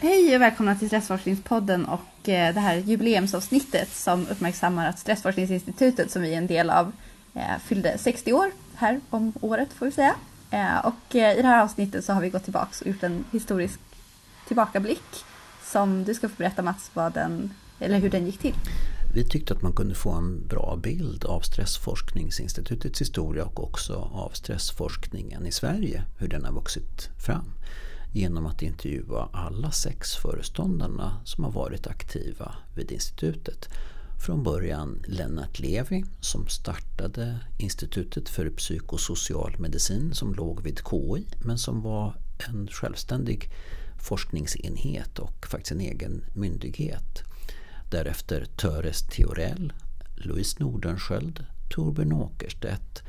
Hej och välkomna till Stressforskningspodden och eh, det här jubileumsavsnittet som uppmärksammar att Stressforskningsinstitutet som vi är en del av eh, fyllde 60 år här om året får vi säga. Eh, och i det här avsnittet så har vi gått tillbaka och gjort en historisk tillbakablick som du ska få berätta Mats vad den, eller hur den gick till. Vi tyckte att man kunde få en bra bild av Stressforskningsinstitutets historia och också av stressforskningen i Sverige, hur den har vuxit fram genom att intervjua alla sex föreståndarna som har varit aktiva vid institutet. Från början Lennart Levi som startade Institutet för psykosocial medicin som låg vid KI men som var en självständig forskningsenhet och faktiskt en egen myndighet. Därefter Töres Theorell, Louise Nordenskjöld, Torbjörn Åkerstedt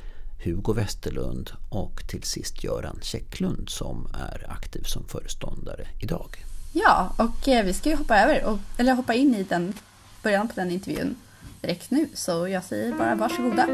Hugo Westerlund och till sist Göran Käcklund som är aktiv som föreståndare idag. Ja, och eh, vi ska ju hoppa över, och, eller hoppa in i den början på den intervjun direkt nu, så jag säger bara varsågoda.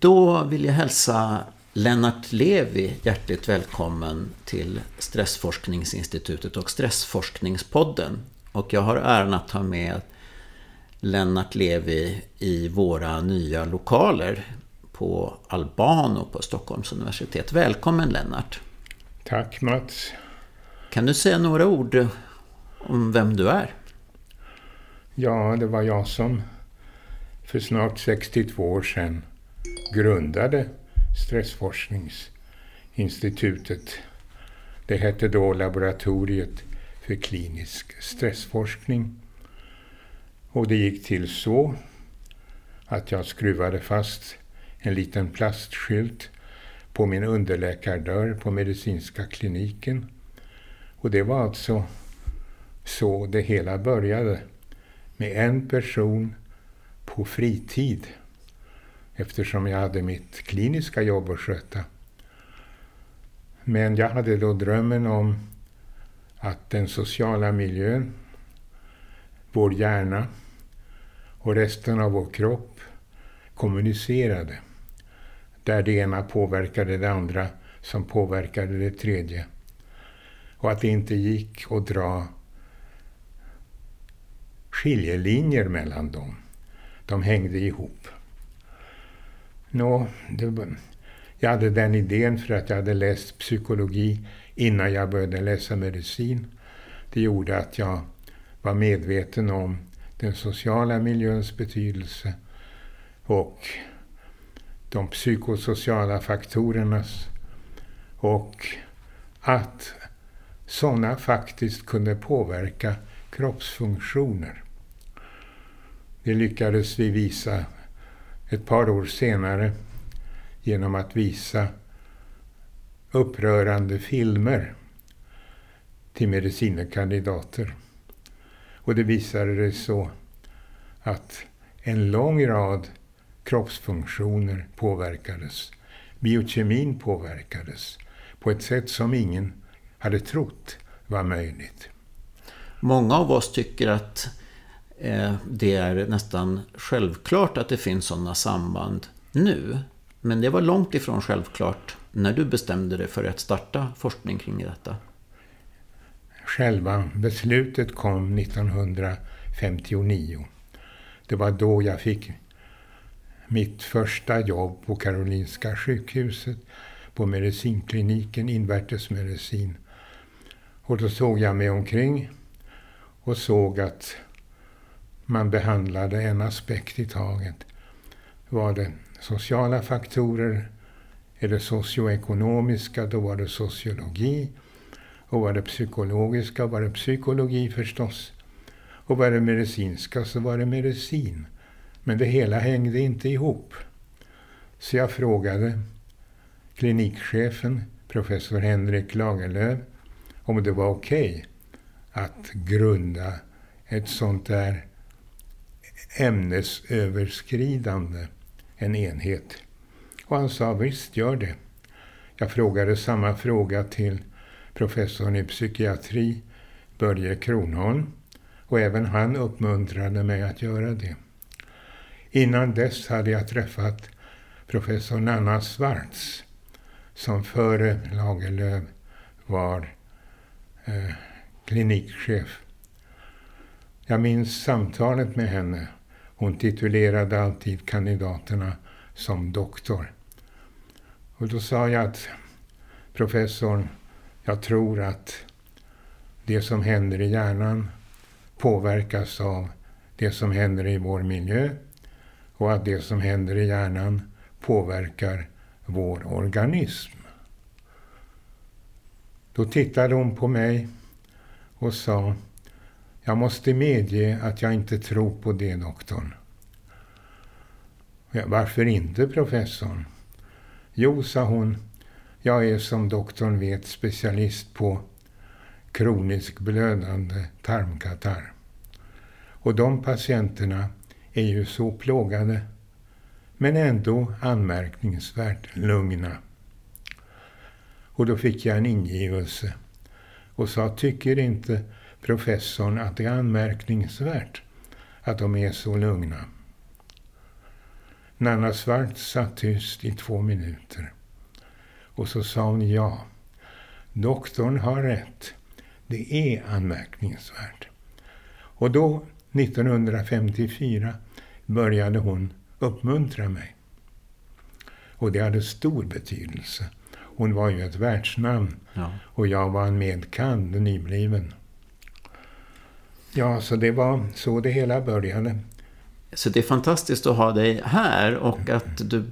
Då vill jag hälsa Lennart Levi hjärtligt välkommen till Stressforskningsinstitutet och Stressforskningspodden. Och jag har äran att ha med Lennart Levi i våra nya lokaler på Albano på Stockholms universitet. Välkommen Lennart! Tack Mats! Kan du säga några ord om vem du är? Ja, det var jag som för snart 62 år sedan grundade Stressforskningsinstitutet. Det hette då Laboratoriet för klinisk stressforskning. Och det gick till så att jag skruvade fast en liten plastskylt på min underläkardörr på medicinska kliniken. Och det var alltså så det hela började. Med en person på fritid eftersom jag hade mitt kliniska jobb att sköta. Men jag hade då drömmen om att den sociala miljön, vår hjärna och resten av vår kropp kommunicerade. Där det ena påverkade det andra som påverkade det tredje. Och att det inte gick att dra skiljelinjer mellan dem. De hängde ihop. Nå, det, jag hade den idén för att jag hade läst psykologi innan jag började läsa medicin. Det gjorde att jag var medveten om den sociala miljöns betydelse och de psykosociala faktorernas och att sådana faktiskt kunde påverka kroppsfunktioner. Det lyckades vi visa ett par år senare genom att visa upprörande filmer till medicinekandidater. Och det visade sig så att en lång rad kroppsfunktioner påverkades. Biokemin påverkades på ett sätt som ingen hade trott var möjligt. Många av oss tycker att Eh, det är nästan självklart att det finns sådana samband nu. Men det var långt ifrån självklart när du bestämde dig för att starta forskning kring detta. Själva beslutet kom 1959. Det var då jag fick mitt första jobb på Karolinska sjukhuset på medicinkliniken, invärtesmedicin. Och då såg jag mig omkring och såg att man behandlade en aspekt i taget. Var det sociala faktorer, är det socioekonomiska, då var det sociologi. Och var det psykologiska var det psykologi förstås. Och var det medicinska så var det medicin. Men det hela hängde inte ihop. Så jag frågade klinikchefen, professor Henrik Lagerlöf, om det var okej okay att grunda ett sånt där ämnesöverskridande en enhet. Och han sa visst, gör det. Jag frågade samma fråga till professorn i psykiatri, Börje Kronholm, och även han uppmuntrade mig att göra det. Innan dess hade jag träffat professor Nanna Svarts som före Lagerlöf var eh, klinikchef. Jag minns samtalet med henne. Hon titulerade alltid kandidaterna som doktor. Och då sa jag att professorn, jag tror att det som händer i hjärnan påverkas av det som händer i vår miljö och att det som händer i hjärnan påverkar vår organism. Då tittade hon på mig och sa jag måste medge att jag inte tror på det, doktorn. Varför inte, professorn? Jo, sa hon, jag är som doktorn vet specialist på kronisk blödande tarmkatarr. Och de patienterna är ju så plågade, men ändå anmärkningsvärt lugna. Och då fick jag en ingivelse och sa, tycker inte professorn att det är anmärkningsvärt att de är så lugna? Nanna Svart satt tyst i två minuter. Och så sa hon ja. Doktorn har rätt. Det är anmärkningsvärt. Och då, 1954, började hon uppmuntra mig. Och det hade stor betydelse. Hon var ju ett världsnamn ja. och jag var en medkand, nybliven. Ja, så det var så det hela började. Så det är fantastiskt att ha dig här och att du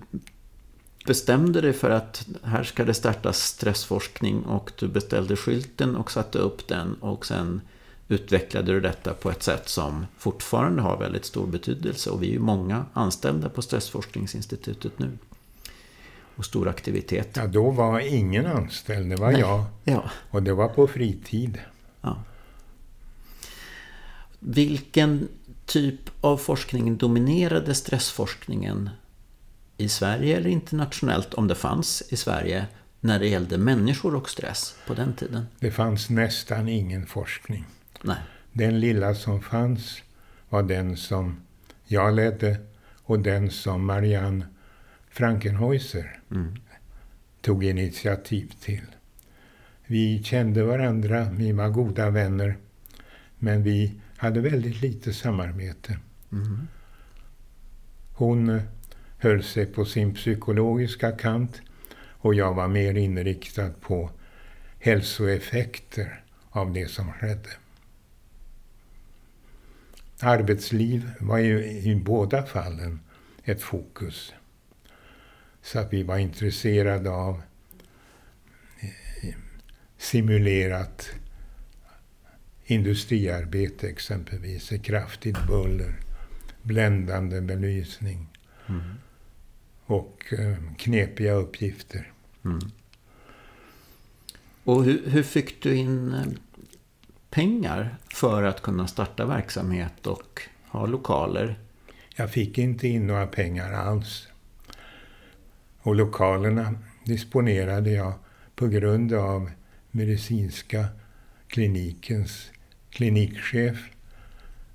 bestämde dig för att här ska det startas stressforskning och du beställde skylten och satte upp den och sen utvecklade du detta på ett sätt som fortfarande har väldigt stor betydelse och vi är ju många anställda på Stressforskningsinstitutet nu. Och stor aktivitet. Ja, då var ingen anställd, det var Nej. jag. Ja. Och det var på fritid. Ja. Vilken typ av forskning dominerade stressforskningen i Sverige eller internationellt, om det fanns i Sverige, när det gällde människor och stress på den tiden? Det fanns nästan ingen forskning. Nej. Den lilla som fanns var den som jag ledde och den som Marianne Frankenhäuser mm. tog initiativ till. Vi kände varandra, vi var goda vänner, men vi hade väldigt lite samarbete. Mm. Hon höll sig på sin psykologiska kant och jag var mer inriktad på hälsoeffekter av det som skedde. Arbetsliv var ju i båda fallen ett fokus. Så att vi var intresserade av eh, simulerat industriarbete exempelvis, kraftigt buller, bländande belysning mm. och eh, knepiga uppgifter. Mm. Och hur, hur, fick du in eh, pengar för att kunna starta verksamhet och ha lokaler? Jag fick inte in några pengar alls. Och lokalerna disponerade jag på grund av medicinska klinikens klinikchef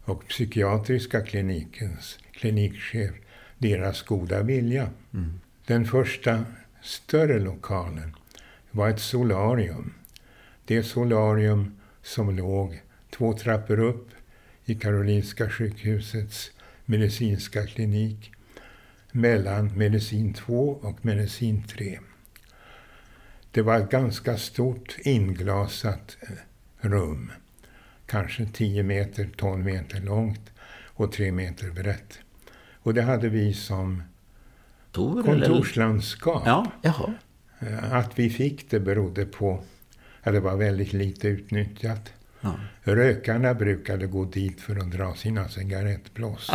och psykiatriska klinikens klinikchef deras goda vilja. Mm. Den första större lokalen var ett solarium. Det solarium som låg två trappor upp i Karolinska sjukhusets medicinska klinik mellan medicin 2 och medicin 3. Det var ett ganska stort inglasat eh, rum kanske 10 meter, 12 meter långt och 3 meter brett. Och det hade vi som Tor, kontorslandskap. Ja. Eh, att vi fick det berodde på att det var väldigt lite utnyttjat. Ja. Rökarna brukade gå dit för att dra sina cigarettblås.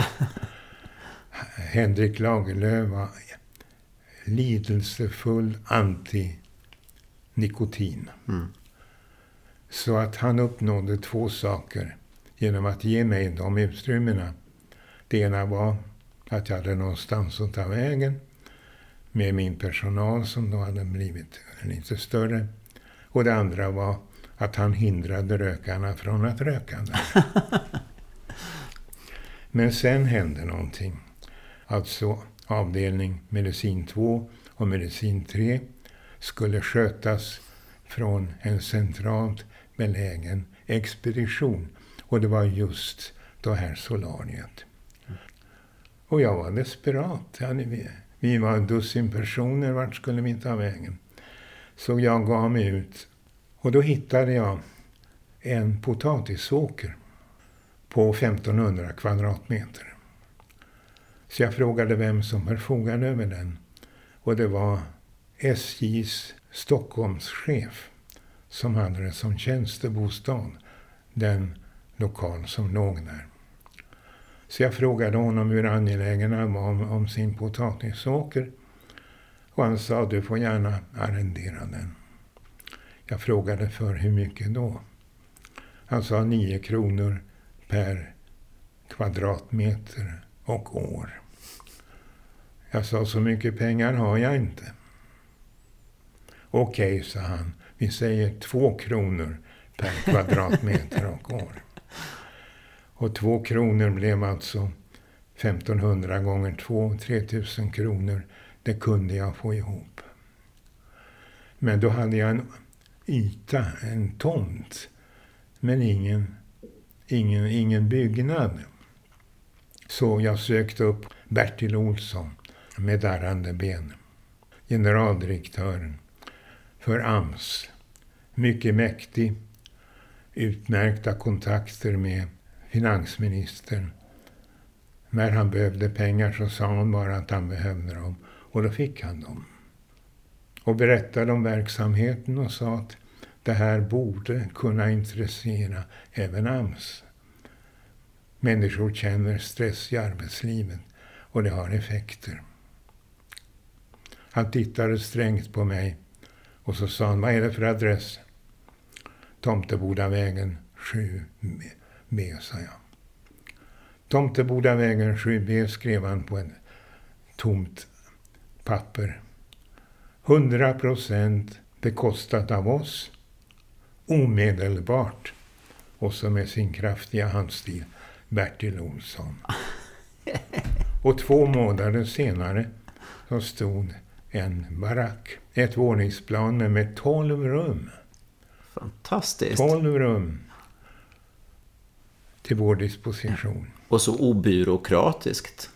Henrik Lagerlöf var lidelsefull anti-nikotin. Mm. Så att han uppnådde två saker genom att ge mig de utrymmena. Det ena var att jag hade någonstans att ta vägen med min personal som då hade blivit lite större. Och det andra var att han hindrade rökarna från att röka där. Men sen hände någonting. Alltså avdelning medicin 2 och medicin 3 skulle skötas från en centralt belägen expedition. Och det var just det här solariet. Och jag var desperat. Vi var en dussin personer, vart skulle vi ta vägen? Så jag gav mig ut. Och då hittade jag en potatisåker på 1500 kvadratmeter. Så jag frågade vem som förfogade över den. Och det var SJs Stockholmschef som hade det som tjänstebostad, den lokal som låg där. Så jag frågade honom hur angelägen han var om, om sin potatisåker. Och han sa, du får gärna arrendera den. Jag frågade för hur mycket då? Han sa 9 kronor per kvadratmeter och år. Jag sa, så mycket pengar har jag inte. Okej, okay, sa han, vi säger två kronor per kvadratmeter och år. Och två kronor blev alltså 1500 gånger två, 3000 kronor. Det kunde jag få ihop. Men då hade jag en yta, en tomt, men ingen, ingen, ingen byggnad. Så jag sökte upp Bertil Olsson med darrande ben. Generaldirektören för AMS. Mycket mäktig. Utmärkta kontakter med finansministern. När han behövde pengar så sa han bara att han behövde dem. Och då fick han dem. Och berättade om verksamheten och sa att det här borde kunna intressera även AMS. Människor känner stress i arbetslivet och det har effekter. Han tittade strängt på mig och så sa han, vad är det för adress? Tomtebodavägen 7B, sa jag. Tomtebodavägen 7B skrev han på ett tomt papper. 100 procent bekostat av oss, omedelbart. Och så med sin kraftiga handstil, Bertil Olsson. Och två månader senare så stod en barack. Ett våningsplan med tolv rum. Fantastiskt. Tolv rum till vår disposition. Och så obyråkratiskt.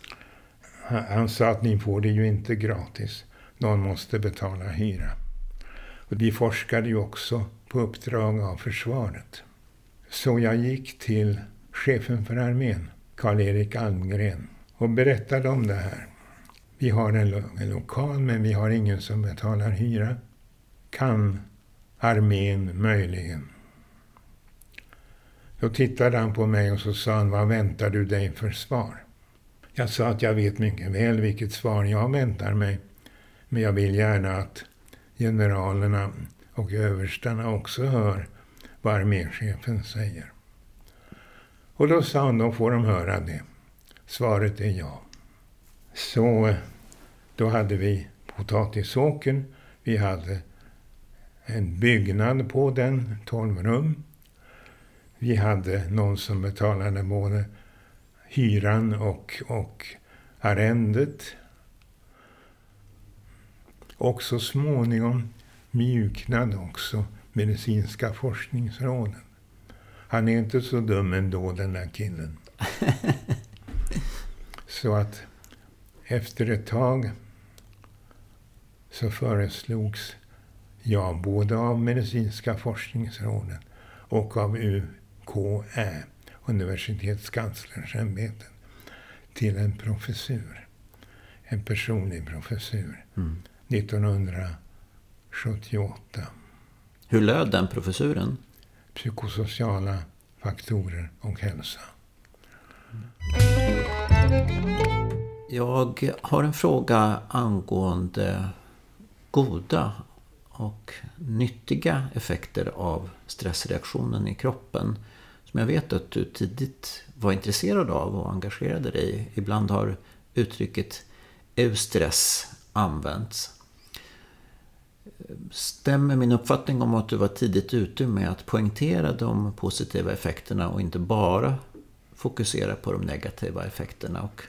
Han, han sa att ni får det ju inte gratis. Någon måste betala hyra. Och vi forskade ju också på uppdrag av försvaret. Så jag gick till chefen för armén, Karl-Erik Almgren, och berättade om det här. Vi har en, lo en lokal men vi har ingen som betalar hyra. Kan armén möjligen? Då tittade han på mig och så sa han, vad väntar du dig för svar? Jag sa att jag vet mycket väl vilket svar jag väntar mig. Men jag vill gärna att generalerna och överstarna också hör vad arméchefen säger. Och då sa han, då får de höra det. Svaret är ja. Så då hade vi potatisåkern. Vi hade en byggnad på den, 12 rum. Vi hade någon som betalade både hyran och, och arrendet. Och så småningom mjuknade också medicinska forskningsråden. Han är inte så dum ändå den där killen. så att efter ett tag så föreslogs jag både av Medicinska forskningsrådet och av UKÄ, Universitetskanslersämbetet, till en professur. En personlig professur. Mm. 1978. Hur löd den professuren? Psykosociala faktorer och hälsa. Jag har en fråga angående goda och nyttiga effekter av stressreaktionen i kroppen. som jag vet att du tidigt var intresserad av och engagerade dig i. Ibland har uttrycket eustress använts. Stämmer min uppfattning om att du var tidigt ute med att poängtera de positiva effekterna och inte bara fokusera på de negativa effekterna? Och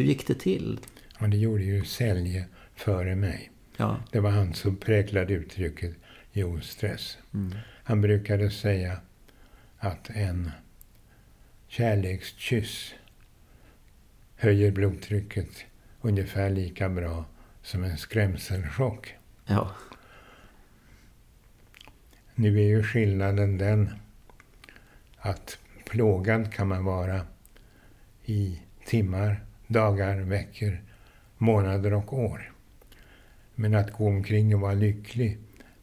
hur gick det till? Ja, det gjorde ju Sälje före mig. Ja. Det var han som präglade uttrycket eustress. Mm. Han brukade säga att en kärlekskyss höjer blodtrycket ungefär lika bra som en skrämselchock. Ja. Nu är ju skillnaden den att plågad kan man vara i timmar, dagar, veckor, månader och år. Men att gå omkring och vara lycklig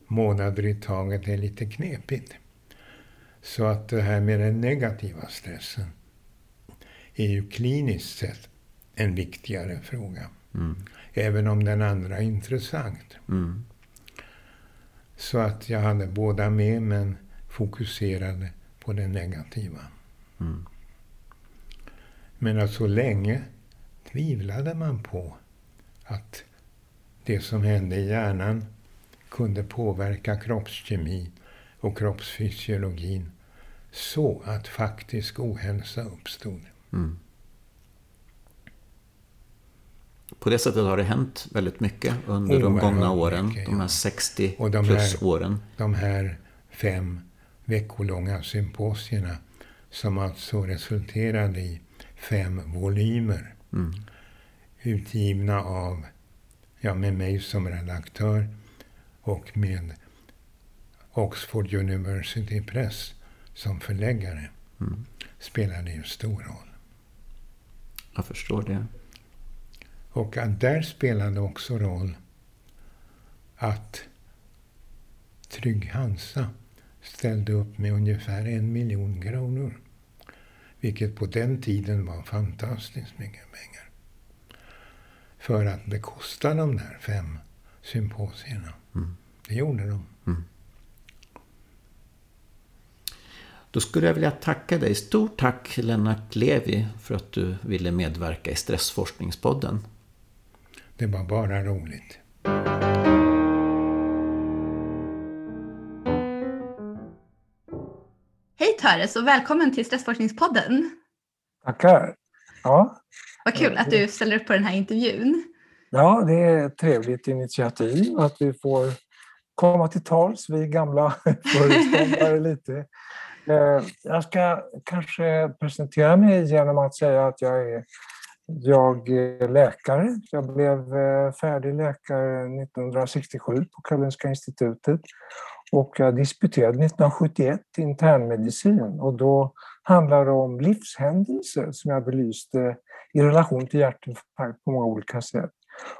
månader i taget är lite knepigt. Så att det här med den negativa stressen är ju kliniskt sett en viktigare fråga. Mm. Även om den andra är intressant. Mm. Så att jag hade båda med men fokuserade på det negativa. Mm. Men att så länge tvivlade man på att det som hände i hjärnan kunde påverka kroppskemi och kroppsfysiologin så att faktisk ohälsa uppstod. Mm. På det sättet har det hänt väldigt mycket under oh, de gångna åren. Mycket, de här 60 och de plus här, åren. De här fem veckolånga symposierna som alltså resulterade i fem volymer. Mm. Utgivna av, ja med mig som redaktör och med Oxford University Press som förläggare. Mm. Spelade ju stor roll. Jag förstår det. Och att där spelade också roll att Trygg Hansa ställde upp med ungefär en miljon kronor. Vilket på den tiden var fantastiskt mycket pengar. För att bekosta de där fem symposierna. Mm. Det gjorde de. Mm. Då skulle jag vilja tacka dig. Stort tack Lennart Levi för att du ville medverka i Stressforskningspodden. Det var bara roligt. Töres och välkommen till Stressforskningspodden. Tackar. Ja. Vad kul att du ställer upp på den här intervjun. Ja, det är ett trevligt initiativ att vi får komma till tals, vi gamla föreståndare lite. Eh, jag ska kanske presentera mig genom att säga att jag är jag är läkare. Jag blev eh, färdig läkare 1967 på Karolinska institutet och jag disputerade 1971 i internmedicin och då handlar det om livshändelser som jag belyste i relation till hjärtinfarkt på många olika sätt.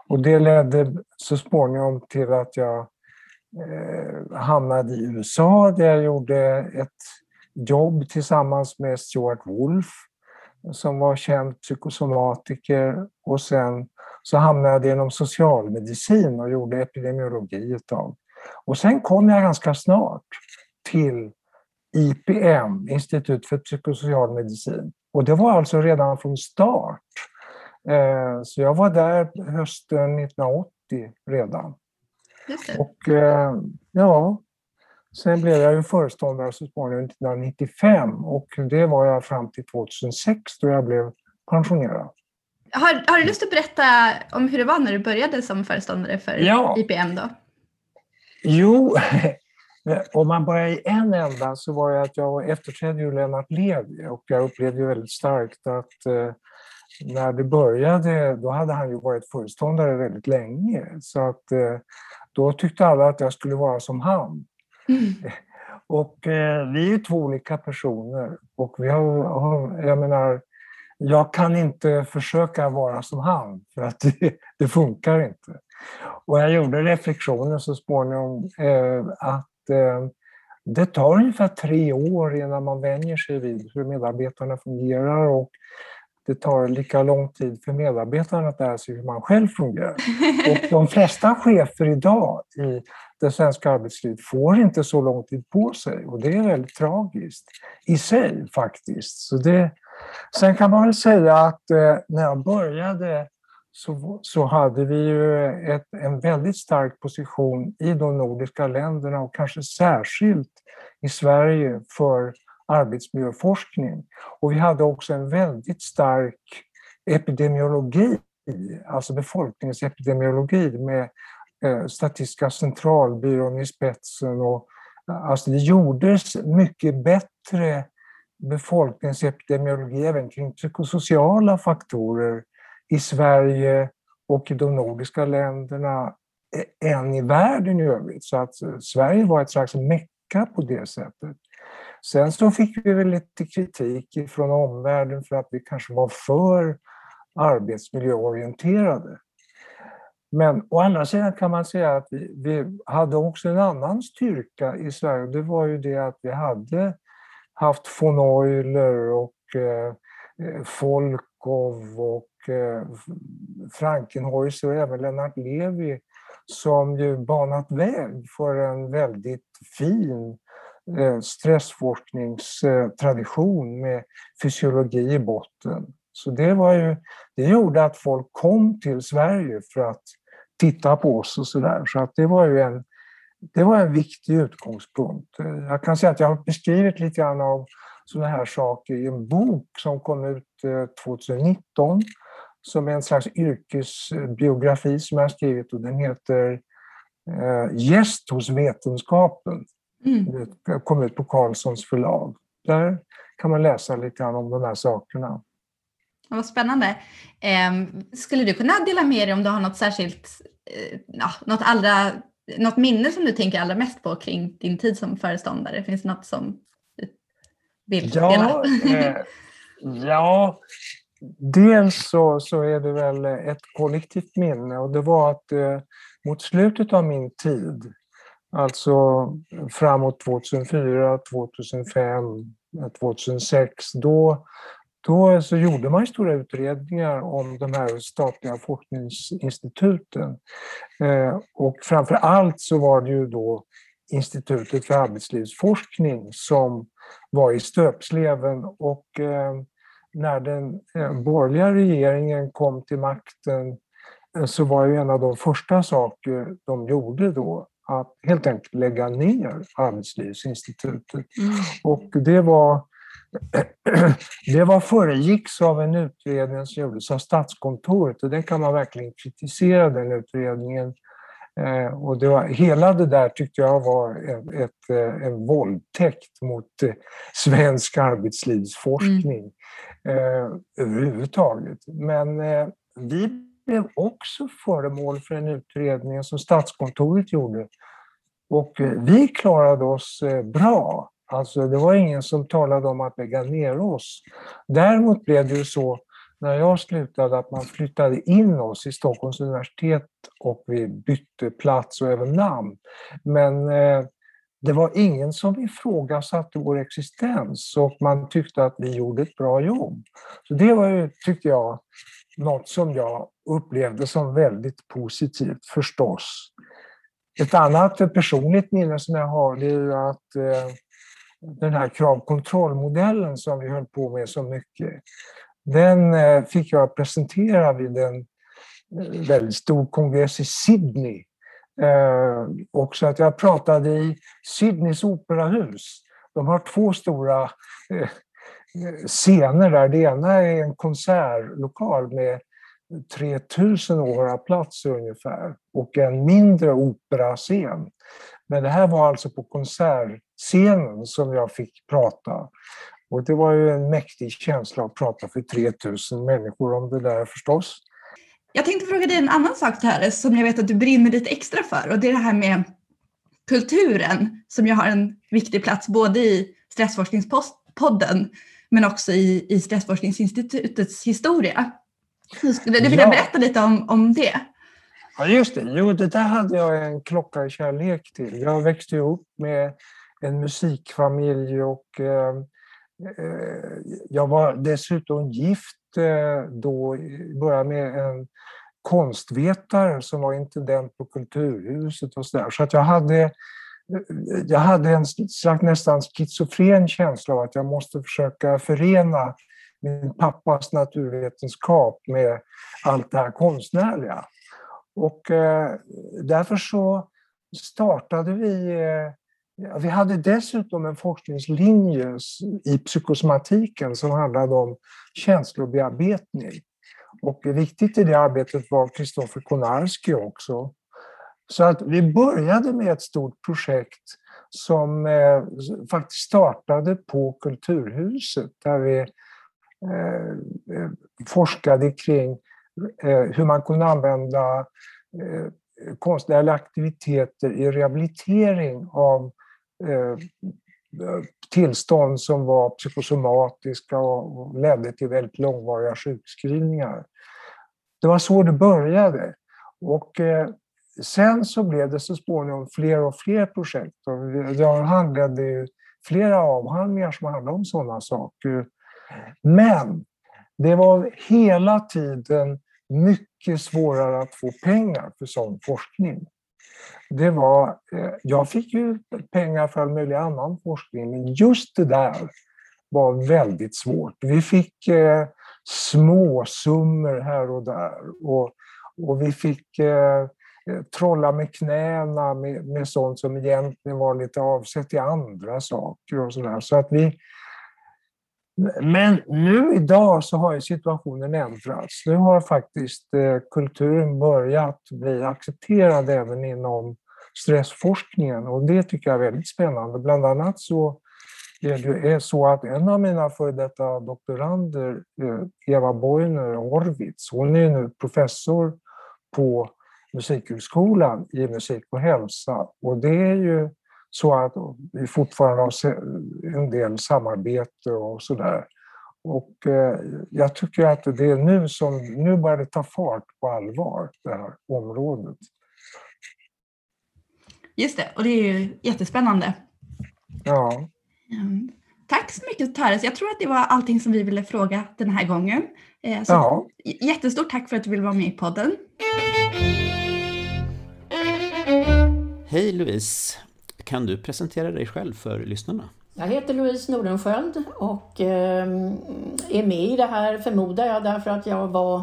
Och det ledde så småningom till att jag eh, hamnade i USA där jag gjorde ett jobb tillsammans med Stuart Wolf som var känd psykosomatiker och sen så hamnade jag inom socialmedicin och gjorde epidemiologi ett tag. Och sen kom jag ganska snart till IPM, Institut för psykosocial medicin. Och det var alltså redan från start. Eh, så jag var där hösten 1980 redan. Och eh, ja, Sen blev jag ju föreståndare så småningom 1995 och det var jag fram till 2006 då jag blev pensionerad. Har, har du lust att berätta om hur det var när du började som föreståndare för ja. IPM? Då? Jo, om man börjar i en ända så var det att jag efterträdde ju Lennart Levi och jag upplevde ju väldigt starkt att eh, när det började, då hade han ju varit föreståndare väldigt länge. Så att eh, då tyckte alla att jag skulle vara som han. Mm. Och eh, vi är två olika personer och vi har, har, jag menar, jag kan inte försöka vara som han för att det, det funkar inte. Och jag gjorde reflektionen så småningom eh, att eh, det tar ungefär tre år innan man vänjer sig vid hur medarbetarna fungerar och det tar lika lång tid för medarbetarna att lära sig hur man själv fungerar. Och de flesta chefer idag i det svenska arbetslivet får inte så lång tid på sig och det är väldigt tragiskt i sig faktiskt. Så det, sen kan man väl säga att eh, när jag började så, så hade vi ju ett, en väldigt stark position i de nordiska länderna och kanske särskilt i Sverige för arbetsmiljöforskning. Och vi hade också en väldigt stark epidemiologi, alltså befolkningsepidemiologi med eh, Statistiska centralbyrån i spetsen. Och, alltså det gjordes mycket bättre befolkningsepidemiologi även kring psykosociala faktorer i Sverige och i de nordiska länderna eh, än i världen i övrigt. Så att eh, Sverige var ett slags mecka på det sättet. Sen så fick vi väl lite kritik från omvärlden för att vi kanske var för arbetsmiljöorienterade. Men å andra sidan kan man säga att vi, vi hade också en annan styrka i Sverige. Det var ju det att vi hade haft von Euler och eh, eh, Folkov och eh, Frankenhäuser och även Lennart Levi som ju banat väg för en väldigt fin Eh, stressforskningstradition med fysiologi i botten. Så det, var ju, det gjorde att folk kom till Sverige för att titta på oss och sådär. Så att det var ju en, det var en viktig utgångspunkt. Jag kan säga att jag har beskrivit lite grann av sådana här saker i en bok som kom ut 2019 eh, som är en slags yrkesbiografi som jag har skrivit och den heter eh, Gäst hos vetenskapen. Mm. Det kom ut på Carlssons förlag. Där kan man läsa lite grann om de här sakerna. Vad spännande. Eh, skulle du kunna dela med dig om du har något särskilt, eh, något, allra, något minne som du tänker allra mest på kring din tid som föreståndare? Finns det något som du vill ja? Eh, ja, dels så, så är det väl ett kollektivt minne och det var att eh, mot slutet av min tid Alltså framåt 2004, 2005, 2006. Då, då så gjorde man stora utredningar om de här statliga forskningsinstituten. Eh, och framför allt så var det ju då Institutet för arbetslivsforskning som var i stöpsleven. Och eh, när den eh, borgerliga regeringen kom till makten så var ju en av de första saker de gjorde då att helt enkelt lägga ner Arbetslivsinstitutet. Mm. Och det var, det var föregicks av en utredning som gjordes av Statskontoret och den kan man verkligen kritisera, den utredningen. Eh, och det var, hela det där tyckte jag var ett, ett, en våldtäkt mot eh, svensk arbetslivsforskning mm. överhuvudtaget. Men vi blev också föremål för en utredning som Statskontoret gjorde. Och vi klarade oss bra. Alltså det var ingen som talade om att lägga ner oss. Däremot blev det ju så när jag slutade att man flyttade in oss i Stockholms universitet och vi bytte plats och även namn. Men eh, det var ingen som ifrågasatte vår existens och man tyckte att vi gjorde ett bra jobb. Så det var ju, tyckte jag, något som jag upplevde som väldigt positivt förstås. Ett annat personligt minne som jag har det är att eh, den här kravkontrollmodellen som vi höll på med så mycket, den eh, fick jag presentera vid en eh, väldigt stor kongress i Sydney. Eh, och att jag pratade i Sydneys operahus. De har två stora scener där. Det ena är en konsertlokal med 3000 åhörarplatser ungefär och en mindre operascen. Men det här var alltså på konsert konsertscenen som jag fick prata. Och det var ju en mäktig känsla att prata för 3000 människor om det där förstås. Jag tänkte fråga dig en annan sak här som jag vet att du brinner lite extra för och det är det här med kulturen som ju har en viktig plats både i Stressforskningspodden men också i, i Stressforskningsinstitutets historia. Du vill ja. berätta lite om, om det? Ja, just det. Jo, det där hade jag en klockarkärlek till. Jag växte upp med en musikfamilj och eh, eh, jag var dessutom gift eh, då i början med en konstvetare som var intendent på Kulturhuset och så där. Så att jag hade, eh, jag hade en slags nästan schizofren känsla av att jag måste försöka förena min pappas naturvetenskap med allt det här konstnärliga. Och eh, därför så startade vi eh, vi hade dessutom en forskningslinje i psykosomatiken som handlade om känslobearbetning. Och viktigt i det arbetet var Kristoffer Konarski också. Så att vi började med ett stort projekt som eh, faktiskt startade på Kulturhuset där vi eh, eh, forskade kring eh, hur man kunde använda eh, konstnärliga aktiviteter i rehabilitering av Eh, eh, tillstånd som var psykosomatiska och ledde till väldigt långvariga sjukskrivningar. Det var så det började. Och eh, sen så blev det så småningom fler och fler projekt. Jag handledde ju flera avhandlingar som handlade om sådana saker. Men det var hela tiden mycket svårare att få pengar för sån forskning. Det var, eh, jag fick ju pengar för all möjlig annan forskning, men just det där var väldigt svårt. Vi fick eh, småsummor här och där och, och vi fick eh, eh trolla med knäna med, med sånt som egentligen var lite avsett till andra saker och sådär. Så att vi, men nu idag så har ju situationen ändrats. Nu har faktiskt eh, kulturen börjat bli accepterad även inom stressforskningen och det tycker jag är väldigt spännande. Bland annat så är det så att en av mina före detta doktorander, eh, Eva Boyner Horvitz, hon är nu professor på Musikhögskolan i musik och hälsa och det är ju så att vi fortfarande har en del samarbete och sådär. Och eh, jag tycker att det är nu som, nu börjar det ta fart på allvar, det här området. Just det, och det är ju jättespännande. Ja. Mm. Tack så mycket Tares. Jag tror att det var allting som vi ville fråga den här gången. Eh, så ja. Jättestort tack för att du ville vara med i podden. Hej Louise! Kan du presentera dig själv för lyssnarna? Jag heter Louise Nordenskjöld och ehm, är med i det här, förmodar jag, därför att jag var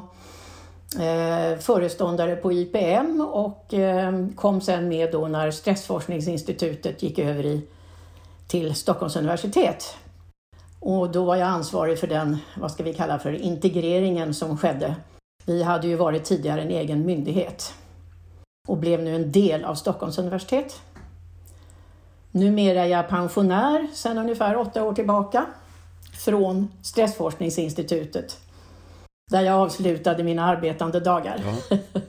eh, föreståndare på IPM och ehm, kom sen med då när Stressforskningsinstitutet gick över i, till Stockholms universitet. Och då var jag ansvarig för den, vad ska vi kalla för, integreringen som skedde. Vi hade ju varit tidigare en egen myndighet och blev nu en del av Stockholms universitet. Numera är jag pensionär sedan ungefär åtta år tillbaka från Stressforskningsinstitutet där jag avslutade mina arbetande dagar. Ja.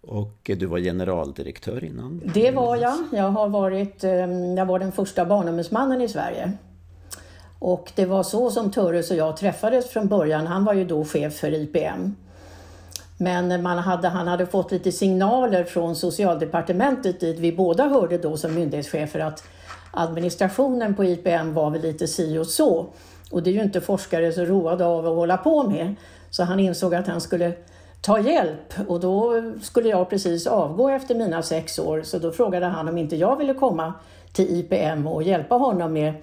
Och du var generaldirektör innan? Det var jag. Jag, har varit, ehm, jag var den första barnombudsmannen i Sverige. Och det var så som Törres och jag träffades från början. Han var ju då chef för IPM. Men man hade, han hade fått lite signaler från socialdepartementet dit vi båda hörde då som myndighetschefer att administrationen på IPM var väl lite si och så. Och det är ju inte forskare så roade av att hålla på med. Så han insåg att han skulle ta hjälp och då skulle jag precis avgå efter mina sex år så då frågade han om inte jag ville komma till IPM och hjälpa honom med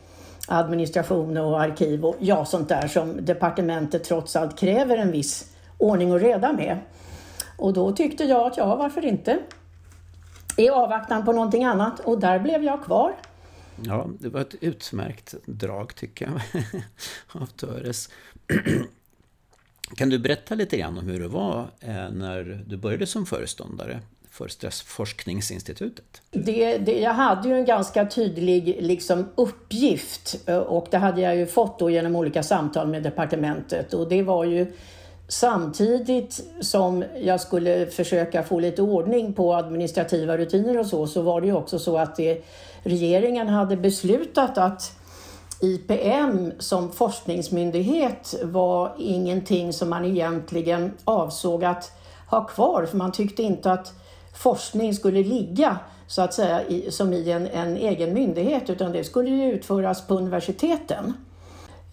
administration och arkiv och ja, sånt där som departementet trots allt kräver en viss ordning och reda med. Och då tyckte jag att ja, varför inte? I avvaktan på någonting annat och där blev jag kvar. Ja, det var ett utmärkt drag tycker jag av Töres. Kan du berätta lite grann om hur det var eh, när du började som föreståndare för Stressforskningsinstitutet? Det, det, jag hade ju en ganska tydlig liksom, uppgift eh, och det hade jag ju fått då genom olika samtal med departementet och det var ju Samtidigt som jag skulle försöka få lite ordning på administrativa rutiner och så, så var det ju också så att det, regeringen hade beslutat att IPM som forskningsmyndighet var ingenting som man egentligen avsåg att ha kvar, för man tyckte inte att forskning skulle ligga så att säga i, som i en, en egen myndighet, utan det skulle ju utföras på universiteten.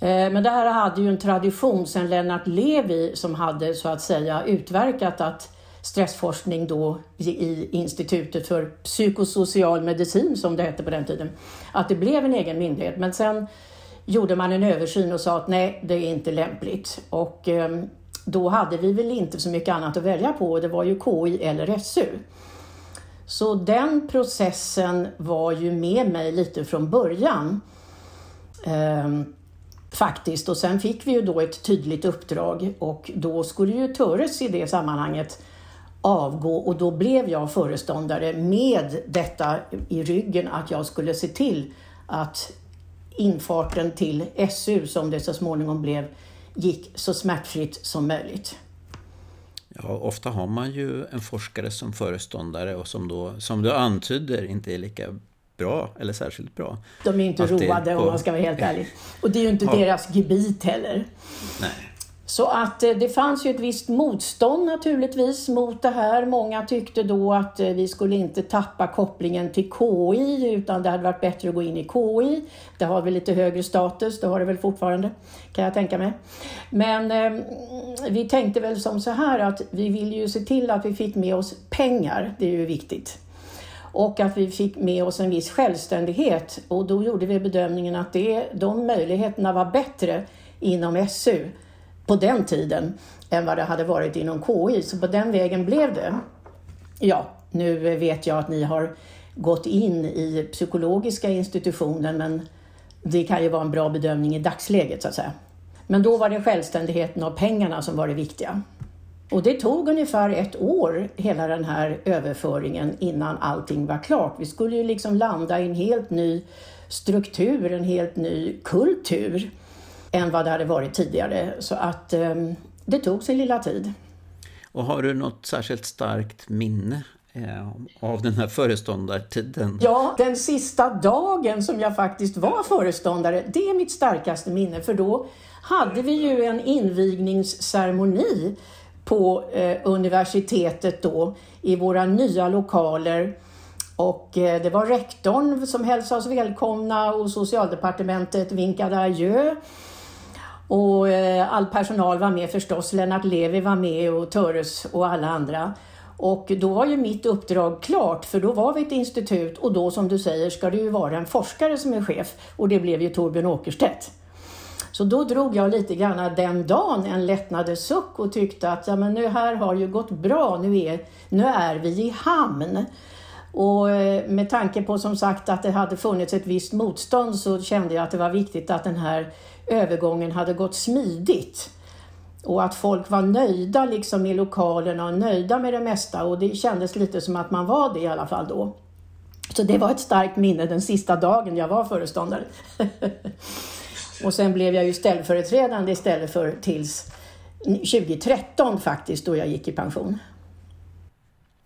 Eh, men det här hade ju en tradition sedan Lennart Levi som hade så att säga utverkat att stressforskning då i Institutet för psykosocial medicin som det hette på den tiden, att det blev en egen myndighet. Men sen gjorde man en översyn och sa att nej, det är inte lämpligt. Och eh, då hade vi väl inte så mycket annat att välja på. Och Det var ju KI eller SU. Så den processen var ju med mig lite från början. Ehm, Faktiskt. Och sen fick vi ju då ett tydligt uppdrag och då skulle ju Töres i det sammanhanget avgå och då blev jag föreståndare med detta i ryggen att jag skulle se till att infarten till SU, som det så småningom blev, gick så smärtfritt som möjligt. Ja, ofta har man ju en forskare som föreståndare och som då, som du antyder, inte är lika bra eller särskilt bra. De är inte roade på... om man ska vara helt ärlig. Och det är ju inte ja. deras gebit heller. Nej. Så att eh, det fanns ju ett visst motstånd naturligtvis mot det här. Många tyckte då att eh, vi skulle inte tappa kopplingen till KI utan det hade varit bättre att gå in i KI. Det har väl lite högre status, det har det väl fortfarande kan jag tänka mig. Men eh, vi tänkte väl som så här att vi ville ju se till att vi fick med oss pengar, det är ju viktigt. Och att vi fick med oss en viss självständighet och då gjorde vi bedömningen att det, de möjligheterna var bättre inom SU på den tiden än vad det hade varit inom KI. Så på den vägen blev det. Ja, nu vet jag att ni har gått in i psykologiska institutionen men det kan ju vara en bra bedömning i dagsläget så att säga. Men då var det självständigheten och pengarna som var det viktiga. Och det tog ungefär ett år, hela den här överföringen, innan allting var klart. Vi skulle ju liksom landa i en helt ny struktur, en helt ny kultur än vad det hade varit tidigare. Så att eh, det tog sin lilla tid. Och har du något särskilt starkt minne eh, av den här föreståndartiden? Ja, den sista dagen som jag faktiskt var föreståndare, det är mitt starkaste minne. För då hade vi ju en invigningsceremoni på eh, universitetet då i våra nya lokaler. Och eh, det var rektorn som hälsade oss välkomna och socialdepartementet vinkade adjö. Och eh, all personal var med förstås. Lennart Levi var med och Töres och alla andra. Och då var ju mitt uppdrag klart, för då var vi ett institut och då som du säger ska det ju vara en forskare som är chef och det blev ju Torbjörn Åkerstedt. Så då drog jag lite grann den dagen en lättnadens suck och tyckte att ja, men nu här har ju gått bra, nu är, nu är vi i hamn. Och eh, med tanke på som sagt att det hade funnits ett visst motstånd så kände jag att det var viktigt att den här övergången hade gått smidigt. Och att folk var nöjda liksom i lokalerna och nöjda med det mesta och det kändes lite som att man var det i alla fall då. Så det var ett starkt minne den sista dagen jag var föreståndare. och sen blev jag ju ställföreträdande istället för tills 2013 faktiskt då jag gick i pension.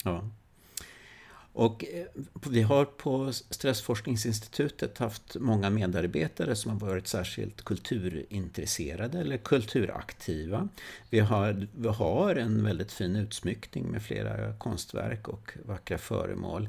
Ja. Och eh, vi har på Stressforskningsinstitutet haft många medarbetare som har varit särskilt kulturintresserade eller kulturaktiva. Vi har, vi har en väldigt fin utsmyckning med flera konstverk och vackra föremål.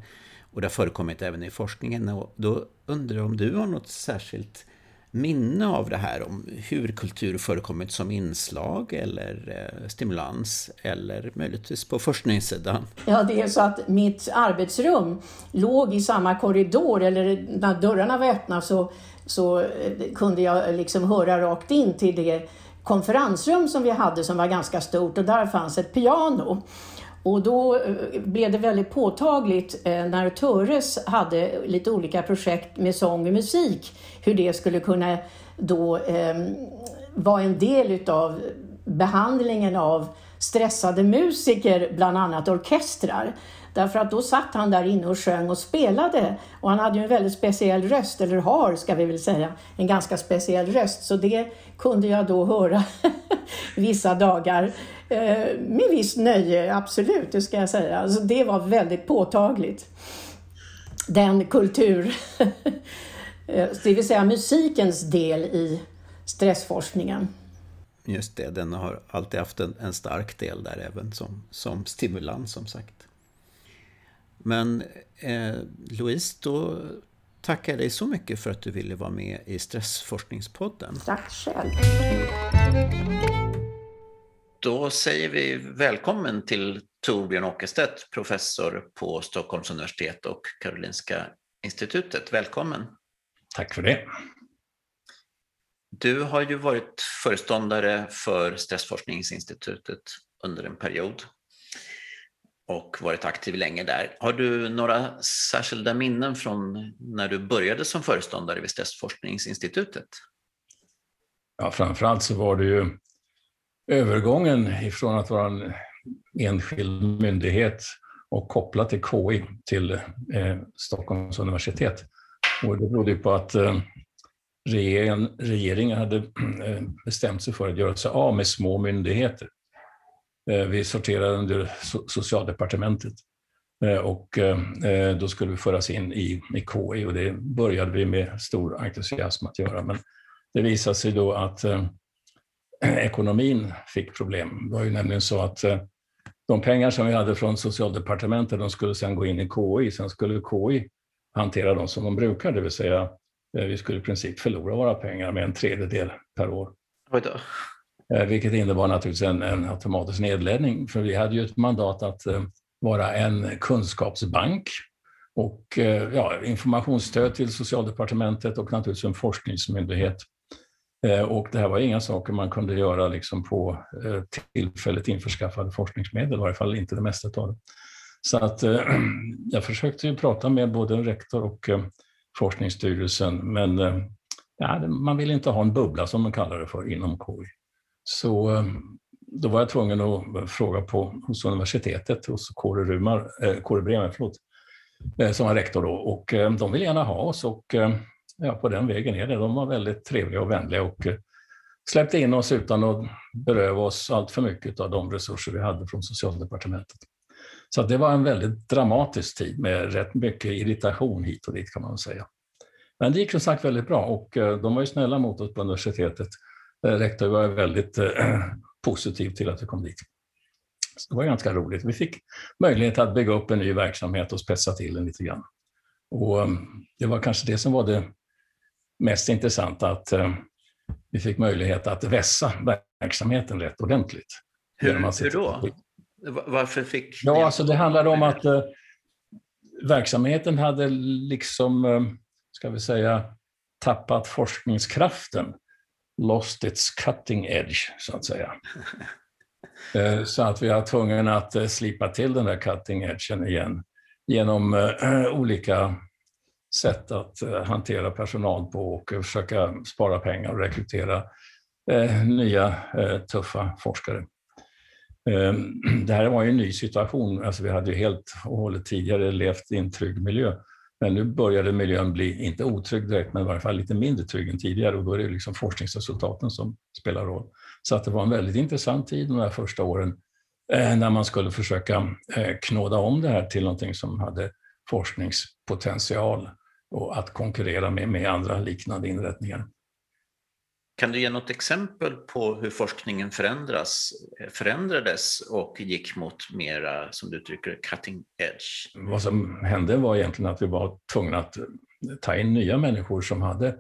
Och det har förekommit även i forskningen. Och då undrar jag om du har något särskilt minne av det här om hur kultur förekommit som inslag eller eh, stimulans eller möjligtvis på forskningssidan? Ja, det är så att mitt arbetsrum låg i samma korridor eller när dörrarna var öppna så, så eh, kunde jag liksom höra rakt in till det konferensrum som vi hade som var ganska stort och där fanns ett piano. Och då eh, blev det väldigt påtagligt eh, när Töres hade lite olika projekt med sång och musik, hur det skulle kunna då eh, vara en del utav behandlingen av stressade musiker, bland annat orkestrar. Därför att då satt han där inne och sjöng och spelade och han hade ju en väldigt speciell röst, eller har ska vi väl säga, en ganska speciell röst. Så det kunde jag då höra vissa dagar med visst nöje, absolut, det ska jag säga. Alltså, det var väldigt påtagligt. Den kultur, eh, det vill säga musikens del i stressforskningen. Just det, den har alltid haft en, en stark del där även som, som stimulans som sagt. Men eh, Louise, då tackar dig så mycket för att du ville vara med i Stressforskningspodden. Tack själv. Då säger vi välkommen till Torbjörn Åkerstedt, professor på Stockholms universitet och Karolinska institutet. Välkommen! Tack för det! Du har ju varit föreståndare för Stressforskningsinstitutet under en period och varit aktiv länge där. Har du några särskilda minnen från när du började som föreståndare vid Stressforskningsinstitutet? Ja, framförallt så var det ju övergången ifrån att vara en enskild myndighet och kopplat till KI till eh, Stockholms universitet. Och det berodde på att eh, regeringen, regeringen hade eh, bestämt sig för att göra sig av med små myndigheter. Eh, vi sorterade under Socialdepartementet eh, och eh, eh, då skulle vi föras in i, i KI och det började vi med stor entusiasm att göra. Men det visade sig då att ekonomin fick problem. Det var ju nämligen så att de pengar som vi hade från Socialdepartementet de skulle sedan gå in i KI. Sen skulle KI hantera dem som de brukar, det vill säga vi skulle i princip förlora våra pengar med en tredjedel per år. Eh, vilket innebar naturligtvis en, en automatisk nedläggning, för vi hade ju ett mandat att eh, vara en kunskapsbank och eh, ja, informationsstöd till Socialdepartementet och naturligtvis en forskningsmyndighet. Eh, och det här var inga saker man kunde göra liksom på eh, tillfälligt införskaffade forskningsmedel, i varje fall inte det mesta av det. Så att eh, jag försökte ju prata med både rektor och Forskningsstyrelsen, men ja, man vill inte ha en bubbla som de kallar det för inom KI. Så då var jag tvungen att fråga på, hos universitetet, hos Kåre, Rumar, Kåre Bremer, förlåt, som var rektor då. Och de ville gärna ha oss och ja, på den vägen är det. De var väldigt trevliga och vänliga och eh, släppte in oss utan att beröva oss allt för mycket av de resurser vi hade från Socialdepartementet. Så det var en väldigt dramatisk tid med rätt mycket irritation hit och dit kan man säga. Men det gick som sagt väldigt bra och eh, de var ju snälla mot oss på universitetet eh, Rektorn rektor var väldigt positiv till att vi kom dit. Så det var ganska roligt. Vi fick möjlighet att bygga upp en ny verksamhet och spetsa till den lite grann. Och det var kanske det som var det mest intressanta, att vi fick möjlighet att vässa verksamheten rätt ordentligt. Hur, hur då? Varför fick Ja, alltså det handlade om att eh, verksamheten hade liksom, eh, ska vi säga, tappat forskningskraften lost its cutting edge, så att säga. Eh, så att vi var tvungna att eh, slipa till den där cutting edgen igen genom eh, olika sätt att eh, hantera personal på och försöka spara pengar och rekrytera eh, nya eh, tuffa forskare. Ehm, det här var ju en ny situation. Alltså vi hade ju helt och hållet tidigare levt i en trygg miljö. Men nu började miljön bli, inte otrygg direkt, men i varje fall lite mindre trygg än tidigare och då är det liksom forskningsresultaten som spelar roll. Så att det var en väldigt intressant tid de här första åren när man skulle försöka knåda om det här till någonting som hade forskningspotential och att konkurrera med, med andra liknande inrättningar. Kan du ge något exempel på hur forskningen förändras, förändrades och gick mot mera, som du uttrycker cutting edge? Vad som hände var egentligen att vi var tvungna att ta in nya människor som hade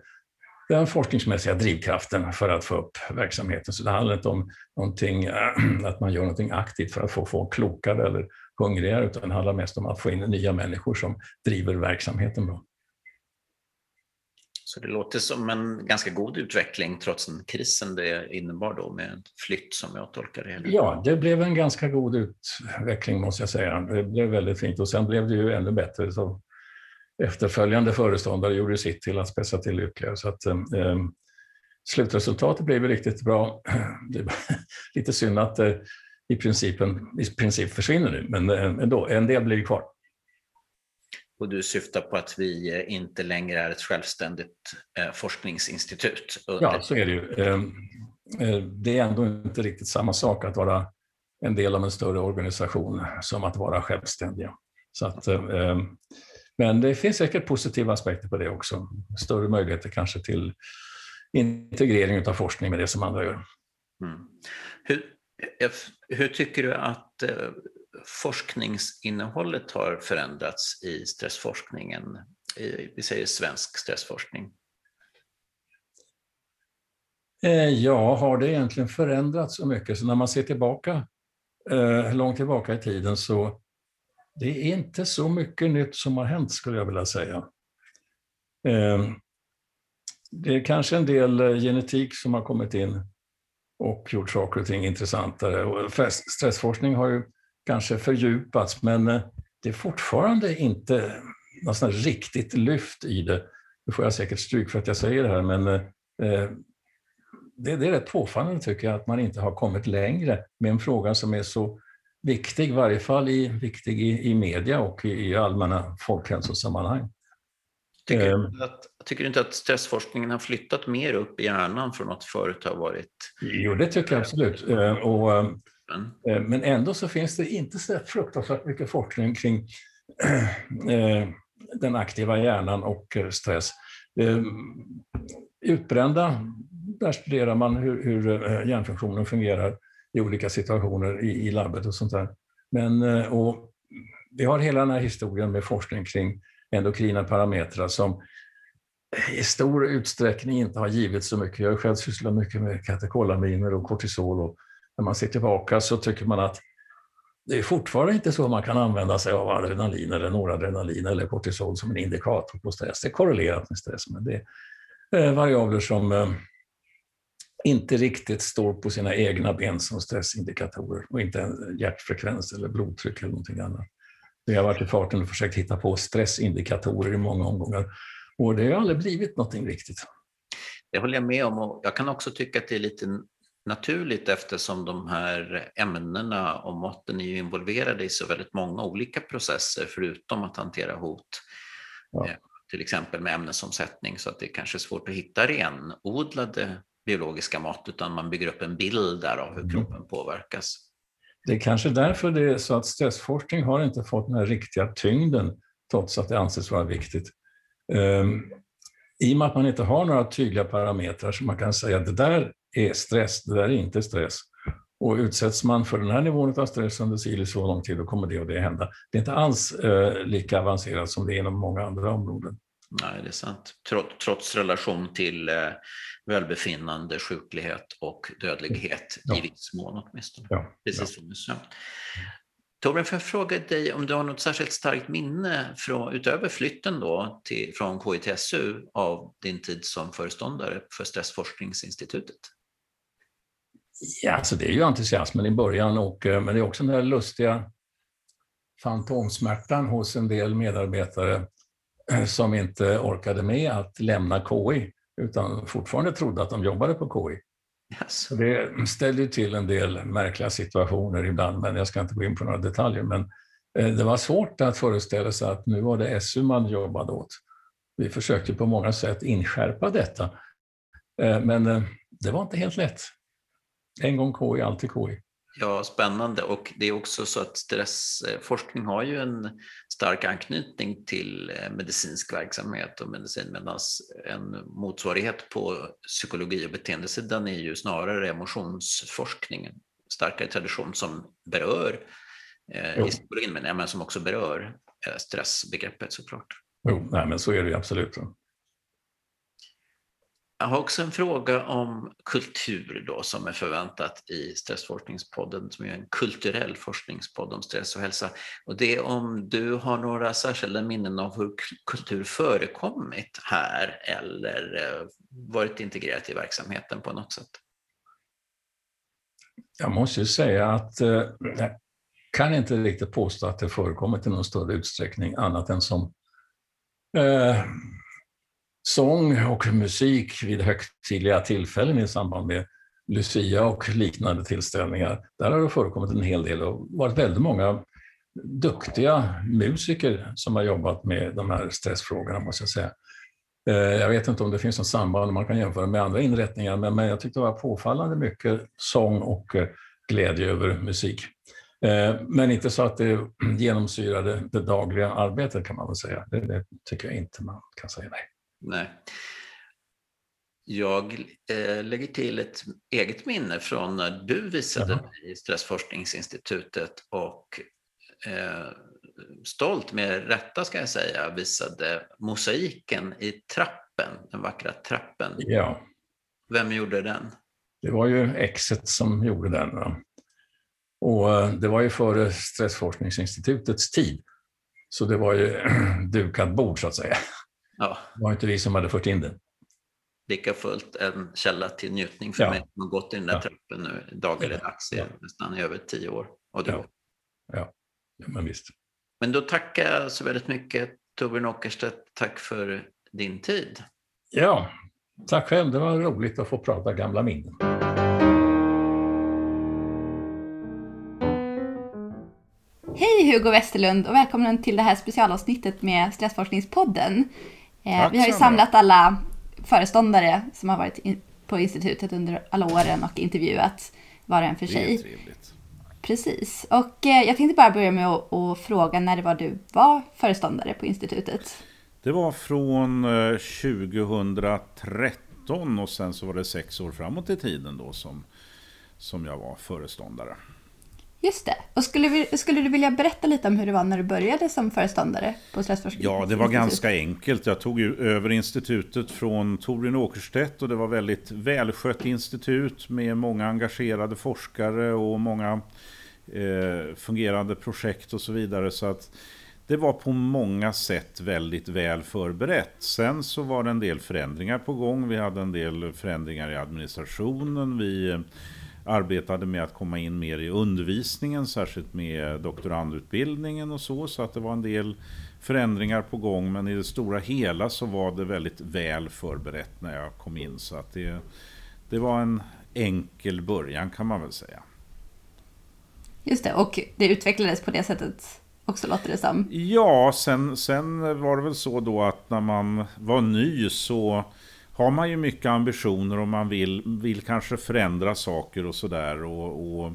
den forskningsmässiga drivkraften för att få upp verksamheten. Så det handlar inte om någonting, att man gör någonting aktivt för att få folk klokare eller hungrigare, utan det handlar mest om att få in nya människor som driver verksamheten bra. Så det låter som en ganska god utveckling trots den krisen det innebar då med en flytt som jag tolkar det. Ja, det blev en ganska god utveckling måste jag säga. Det blev väldigt fint och sen blev det ju ännu bättre. Så efterföljande föreståndare gjorde sitt till att spetsa till ytterligare. Så att, eh, slutresultatet blev riktigt bra. Det är lite synd att det i, principen, i princip försvinner nu, men eh, ändå, en del blir kvar. Och du syftar på att vi eh, inte längre är ett självständigt eh, forskningsinstitut? Ja, så är det ju. Ehm, eh, det är ändå inte riktigt samma sak att vara en del av en större organisation som att vara självständiga. Så att, ehm, men det finns säkert positiva aspekter på det också. Större möjligheter kanske till integrering av forskning med det som andra gör. Mm. Hur, hur tycker du att forskningsinnehållet har förändrats i stressforskningen i, vi säger svensk stressforskning? Eh, ja, har det egentligen förändrats så mycket? Så när man ser tillbaka, eh, långt tillbaka i tiden, så det är inte så mycket nytt som har hänt skulle jag vilja säga. Eh, det är kanske en del genetik som har kommit in och gjort saker och ting intressantare. Och stressforskning har ju kanske fördjupats, men eh, det är fortfarande inte något riktigt lyft i det. Nu får jag säkert stryk för att jag säger det här, men eh, det, det är rätt påfallande tycker jag att man inte har kommit längre med en fråga som är så viktig, i varje fall i, viktig i, i media och i, i allmänna folkhälsosammanhang. Tycker, du ehm. att, tycker du inte att stressforskningen har flyttat mer upp i hjärnan från att förut ha varit? Jo, det tycker jag absolut. Ehm, och, gruppen. Eh, men ändå så finns det inte så fruktansvärt mycket forskning kring eh, eh, den aktiva hjärnan och stress. Utbrända, där studerar man hur, hur hjärnfunktionen fungerar i olika situationer i, i labbet och sånt där. Men, och vi har hela den här historien med forskning kring endokrina parametrar som i stor utsträckning inte har givit så mycket. Jag har själv sysslat mycket med katekolaminer och kortisol och när man ser tillbaka så tycker man att det är fortfarande inte så man kan använda sig av adrenalin eller noradrenalin eller kortisol som en indikator på stress. Det är korrelerat med stress, men det är eh, variabler som eh, inte riktigt står på sina egna ben som stressindikatorer och inte hjärtfrekvens eller blodtryck eller någonting annat. Vi har varit i farten och försökt hitta på stressindikatorer i många omgångar och det har aldrig blivit någonting riktigt. Det håller jag med om och jag kan också tycka att det är lite naturligt eftersom de här ämnena och måtten är ju involverade i så väldigt många olika processer förutom att hantera hot. Ja. Eh, till exempel med ämnesomsättning så att det är kanske är svårt att hitta renodlade biologiska mått utan man bygger upp en bild där av hur mm. kroppen påverkas. Det är kanske därför det är så att stressforskning har inte fått den här riktiga tyngden trots att det anses vara viktigt. I och med att man inte har några tydliga parametrar som man kan säga att det där är stress, det där är inte stress. Och utsätts man för den här nivån av stress under si så lång tid, då kommer det och det hända. Det är inte alls eh, lika avancerat som det är inom många andra områden. Nej, det är sant. Trots, trots relation till eh, välbefinnande, sjuklighet och dödlighet ja. i viss mån åtminstone. Ja. Precis som du sa. Torbjörn, får jag fråga dig om du har något särskilt starkt minne från, utöver flytten då till, från KITSU av din tid som föreståndare för Stressforskningsinstitutet? Ja, alltså det är ju entusiasmen i början, och, eh, men det är också den där lustiga fantomsmärtan hos en del medarbetare eh, som inte orkade med att lämna KI utan fortfarande trodde att de jobbade på KI. Yes. Det ställde till en del märkliga situationer ibland, men jag ska inte gå in på några detaljer. Men eh, det var svårt att föreställa sig att nu var det SU man jobbade åt. Vi försökte på många sätt inskärpa detta, eh, men eh, det var inte helt lätt. En gång KI, alltid KI. Ja, spännande. Och det är också så att stressforskning har ju en stark anknytning till eh, medicinsk verksamhet och medicin medan en motsvarighet på psykologi och beteendesidan är ju snarare emotionsforskningen. Starkare tradition som berör eh, i psykologin men som också berör eh, stressbegreppet såklart. Jo, nej, men så är det ju absolut. Jag har också en fråga om kultur då som är förväntat i Stressforskningspodden som är en kulturell forskningspodd om stress och hälsa. Och det är om du har några särskilda minnen av hur kultur förekommit här eller eh, varit integrerat i verksamheten på något sätt? Jag måste ju säga att eh, jag kan inte riktigt påstå att det förekommit i någon större utsträckning annat än som eh, sång och musik vid högtidliga tillfällen i samband med Lucia och liknande tillställningar. Där har det förekommit en hel del och varit väldigt många duktiga musiker som har jobbat med de här stressfrågorna, måste jag säga. Eh, jag vet inte om det finns något samband man kan jämföra med andra inrättningar, men jag tyckte det var påfallande mycket sång och eh, glädje över musik. Eh, men inte så att det genomsyrade det dagliga arbetet kan man väl säga. Det, det tycker jag inte man kan säga nej. Nej. Jag eh, lägger till ett eget minne från när du visade Jaha. mig i Stressforskningsinstitutet och eh, stolt, med rätta ska jag säga, visade mosaiken i trappen, den vackra trappen. Ja. Vem gjorde den? Det var ju exet som gjorde den. Va? Och eh, det var ju före Stressforskningsinstitutets tid. Så det var ju dukat bord så att säga. Ja. Det var inte vi som hade fört in den. Lika fullt en källa till njutning för Ja. mig som har gått i den där Ja. trappen nu dagligdags Ja. nästan i över tio år. Och du. Ja. Ja, ja men visst. Men då tackar jag så väldigt mycket Torbjörn Åkerstedt. Tack för din tid. Ja, tack själv. Det var roligt att få prata gamla minnen. Hej Hugo Westerlund och välkommen till det här specialavsnittet med Stressforskningspodden. Eh, vi har ju samlat alla föreståndare som har varit in på institutet under alla åren och intervjuat var och en för Det sig. trevligt. Precis. Och eh, jag tänkte bara börja med att, att fråga när det var du var föreståndare på institutet. Det var från eh, 2013 och sen så var det sex år framåt i tiden då som, som jag var föreståndare. Just det. Och skulle, vi, skulle du vilja berätta lite om hur det var när du började som föreståndare på Stressforskning? Ja, det var ganska enkelt. Jag tog ju över institutet från Torbjörn Åkerstedt och det var väldigt välskött institut med många engagerade forskare och många eh, fungerande projekt och så vidare. Så att det var på många sätt väldigt väl förberett. Sen så var det en del förändringar på gång. Vi hade en del förändringar i administrationen. Vi eh, arbetade med att komma in mer i undervisningen, särskilt med doktorandutbildningen och så. Så att det var en del förändringar på gång. Men i det stora hela så var det väldigt väl förberett när jag kom in. Så att det, det var en enkel början kan man väl säga. Just det, och det utvecklades på det sättet också låter det som. Ja, sen, sen var det väl så då att när man var ny så har man ju mycket ambitioner och man vill, vill kanske förändra saker och sådär. Och, och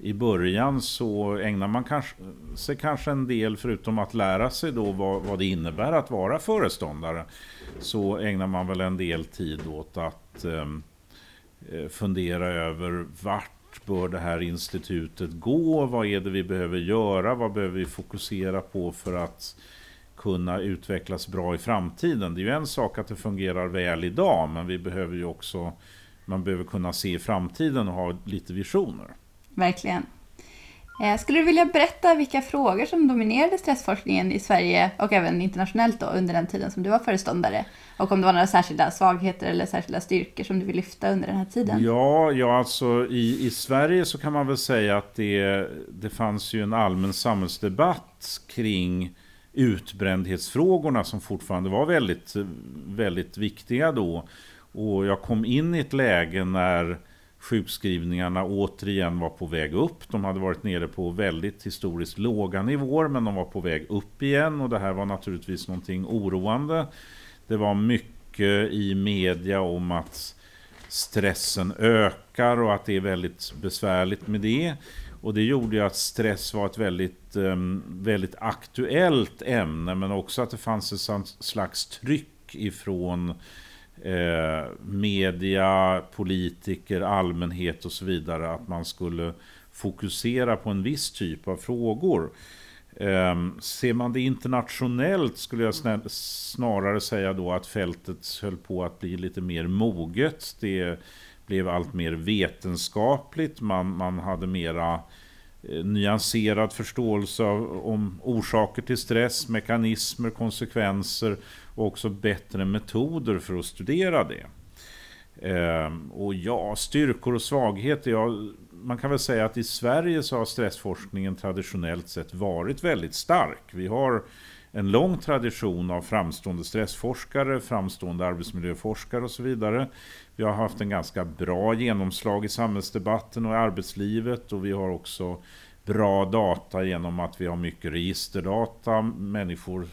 i början så ägnar man kanske, sig kanske en del, förutom att lära sig då vad, vad det innebär att vara föreståndare, så ägnar man väl en del tid åt att ehm, eh, fundera över vart bör det här institutet gå? Vad är det vi behöver göra? Vad behöver vi fokusera på för att kunna utvecklas bra i framtiden? Det är ju en sak att det fungerar väl idag, men vi behöver ju också man behöver kunna se i framtiden och ha lite visioner. Verkligen. Eh, Skulle du vilja berätta vilka frågor som dominerade stressforskningen i Sverige och även internationellt då under den tiden som du var föreståndare? Och om det var några särskilda svagheter eller särskilda styrkor som du vill lyfta under den här tiden? Ja, ja alltså i, i Sverige så kan man väl säga att det, det fanns ju en allmän samhällsdebatt kring utbrändhetsfrågorna som fortfarande var väldigt, väldigt viktiga då. Och jag kom in i ett läge när sjukskrivningarna återigen var på väg upp. De hade varit nere på väldigt historiskt låga nivåer men de var på väg upp igen och det här var naturligtvis någonting oroande. Det var mycket i media om att stressen ökar och att det är väldigt besvärligt med det. Och det gjorde ju att stress var ett väldigt, ehm, väldigt aktuellt ämne men också att det fanns ett slags tryck ifrån eh, media, politiker, allmänhet och så vidare att man skulle fokusera på en viss typ av frågor. Eh, ser man det internationellt skulle jag snarare säga då att fältet höll på att bli lite mer moget. Det blev allt mer vetenskapligt, man, man hade mera eh, nyanserad förståelse av, om orsaker till stress, mekanismer, konsekvenser och också bättre metoder för att studera det. Ehm, och ja, styrkor och svagheter. Ja, man kan väl säga att i Sverige så har stressforskningen traditionellt sett varit väldigt stark. Vi har en lång tradition av framstående stressforskare, framstående arbetsmiljöforskare och så vidare. Vi har haft en ganska bra genomslag i samhällsdebatten och i arbetslivet och vi har också bra data genom att vi har mycket registerdata. Människor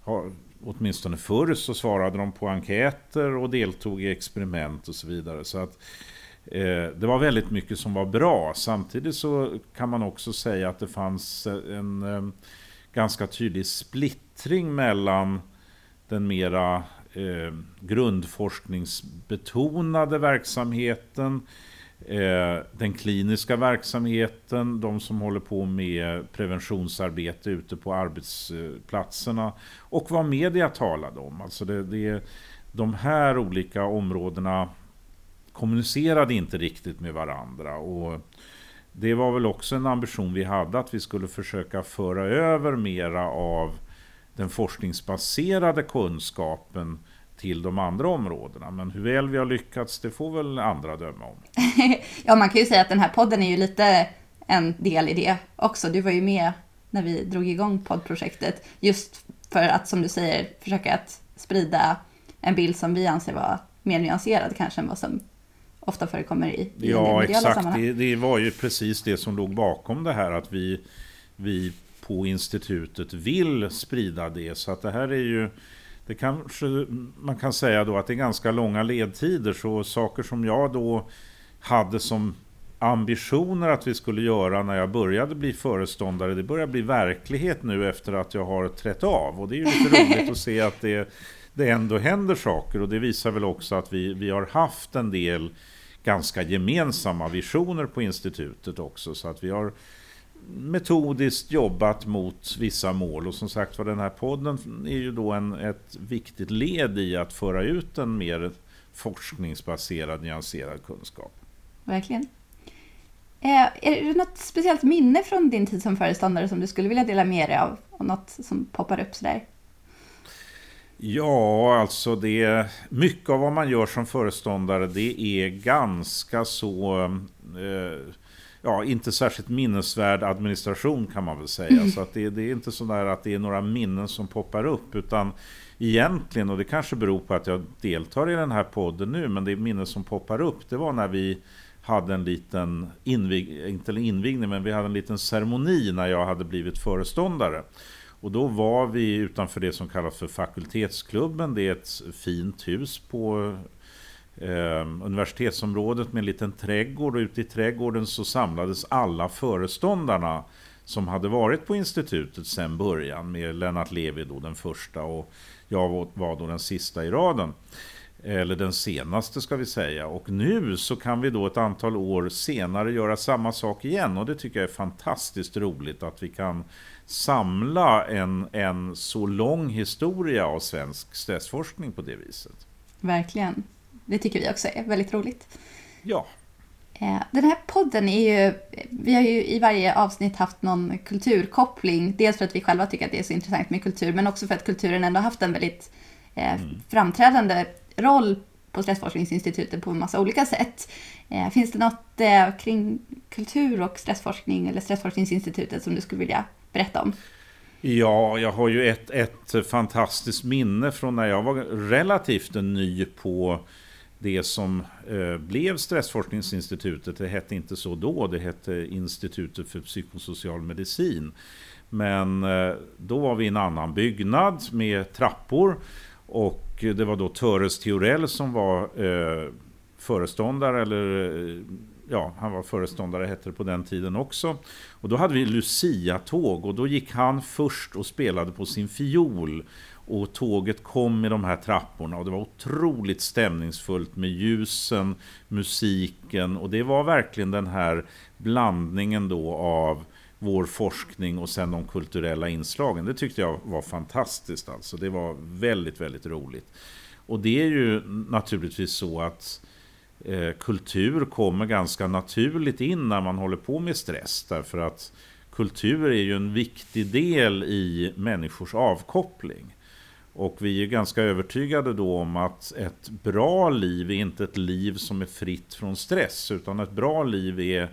har, åtminstone förr så svarade de på enkäter och deltog i experiment och så vidare. Så att eh, det var väldigt mycket som var bra. Samtidigt så kan man också säga att det fanns en eh, ganska tydlig splittring mellan den mera eh, grundforskningsbetonade verksamheten eh, den kliniska verksamheten, de som håller på med preventionsarbete ute på arbetsplatserna och vad media talade om. Alltså det, det, de här olika områdena kommunicerade inte riktigt med varandra. Och det var väl också en ambition vi hade att vi skulle försöka föra över mera av den forskningsbaserade kunskapen till de andra områdena. Men hur väl vi har lyckats, det får väl andra döma om. ja, man kan ju säga att den här podden är ju lite en del i det också. Du var ju med när vi drog igång poddprojektet. Just för att, som du säger, försöka att sprida en bild som vi anser vara mer nyanserad kanske än vad som ofta förekommer i, i Ja, exakt. Det, det, var ju precis det som låg bakom det här att vi, vi på institutet vill sprida det. Så att det här är ju det kanske man kan säga då att det är ganska långa ledtider så saker som jag då hade som ambitioner att vi skulle göra när jag började bli föreståndare, det börjar bli verklighet nu efter att jag har trätt av. Och det är ju lite roligt att se att det, det ändå händer saker och det visar väl också att vi, vi har haft en del ganska gemensamma visioner på institutet också. Så att vi har metodiskt jobbat mot vissa mål och som sagt var den här podden är ju då en, ett viktigt led i att föra ut en mer forskningsbaserad, nyanserad kunskap. Verkligen. Eh, är det något speciellt minne från din tid som föreståndare som du skulle vilja dela med dig av? Och något som poppar upp sådär? Ja, alltså det... Mycket av vad man gör som föreståndare det är ganska så... Eh, ja, inte särskilt minnesvärd administration kan man väl säga. Mm. Så att det, det, är inte så där att det är några minnen som poppar upp. Utan egentligen, och det kanske beror på att jag deltar i den här podden nu, men det minnen som poppar upp, det var när vi hade en liten invig, inte invigning, men vi hade en liten ceremoni när jag hade blivit föreståndare. Och då var vi utanför det som kallas för fakultetsklubben. Det är ett fint hus på eh, universitetsområdet med en liten trädgård och ute i trädgården så samlades alla föreståndarna som hade varit på institutet sedan början med Lennart Levi då den första och jag var då den sista i raden. Eller den senaste ska vi säga. Och nu så kan vi då ett antal år senare göra samma sak igen. Och det tycker jag är fantastiskt roligt att vi kan samla en, en så lång historia av svensk stressforskning på det viset. Verkligen. Det tycker vi också är väldigt roligt. Ja. Eh, den här podden är ju, vi har ju i varje avsnitt haft någon kulturkoppling. Dels för att vi själva tycker att det är så intressant med kultur, men också för att kulturen ändå haft en väldigt eh, mm. framträdande roll på Stressforskningsinstitutet på en massa olika sätt. Eh, finns det något eh, kring kultur och stressforskning eller Stressforskningsinstitutet som du skulle vilja berätta om? Ja, jag har ju ett, ett fantastiskt minne från när jag var relativt ny på det som eh, blev Stressforskningsinstitutet. Det hette inte så då, det hette Institutet för psykosocial medicin. Men då var vi i en annan byggnad med trappor och det var då Töres Theorell som var eh, föreståndare eller eh, ja, han var föreståndare hette det på den tiden också. Och då hade vi Lucia-tåg och då gick han först och spelade på sin fiol. Och tåget kom i de här trapporna och det var otroligt stämningsfullt med ljusen, musiken och det var verkligen den här blandningen då av vår forskning och sen de kulturella inslagen. Det tyckte jag var fantastiskt alltså. Det var väldigt, väldigt roligt. Och det är ju naturligtvis så att eh, kultur kommer ganska naturligt in när man håller på med stress. Därför att kultur är ju en viktig del i människors avkoppling. Och vi är ganska övertygade då om att ett bra liv är inte ett liv som är fritt från stress. Utan ett bra liv är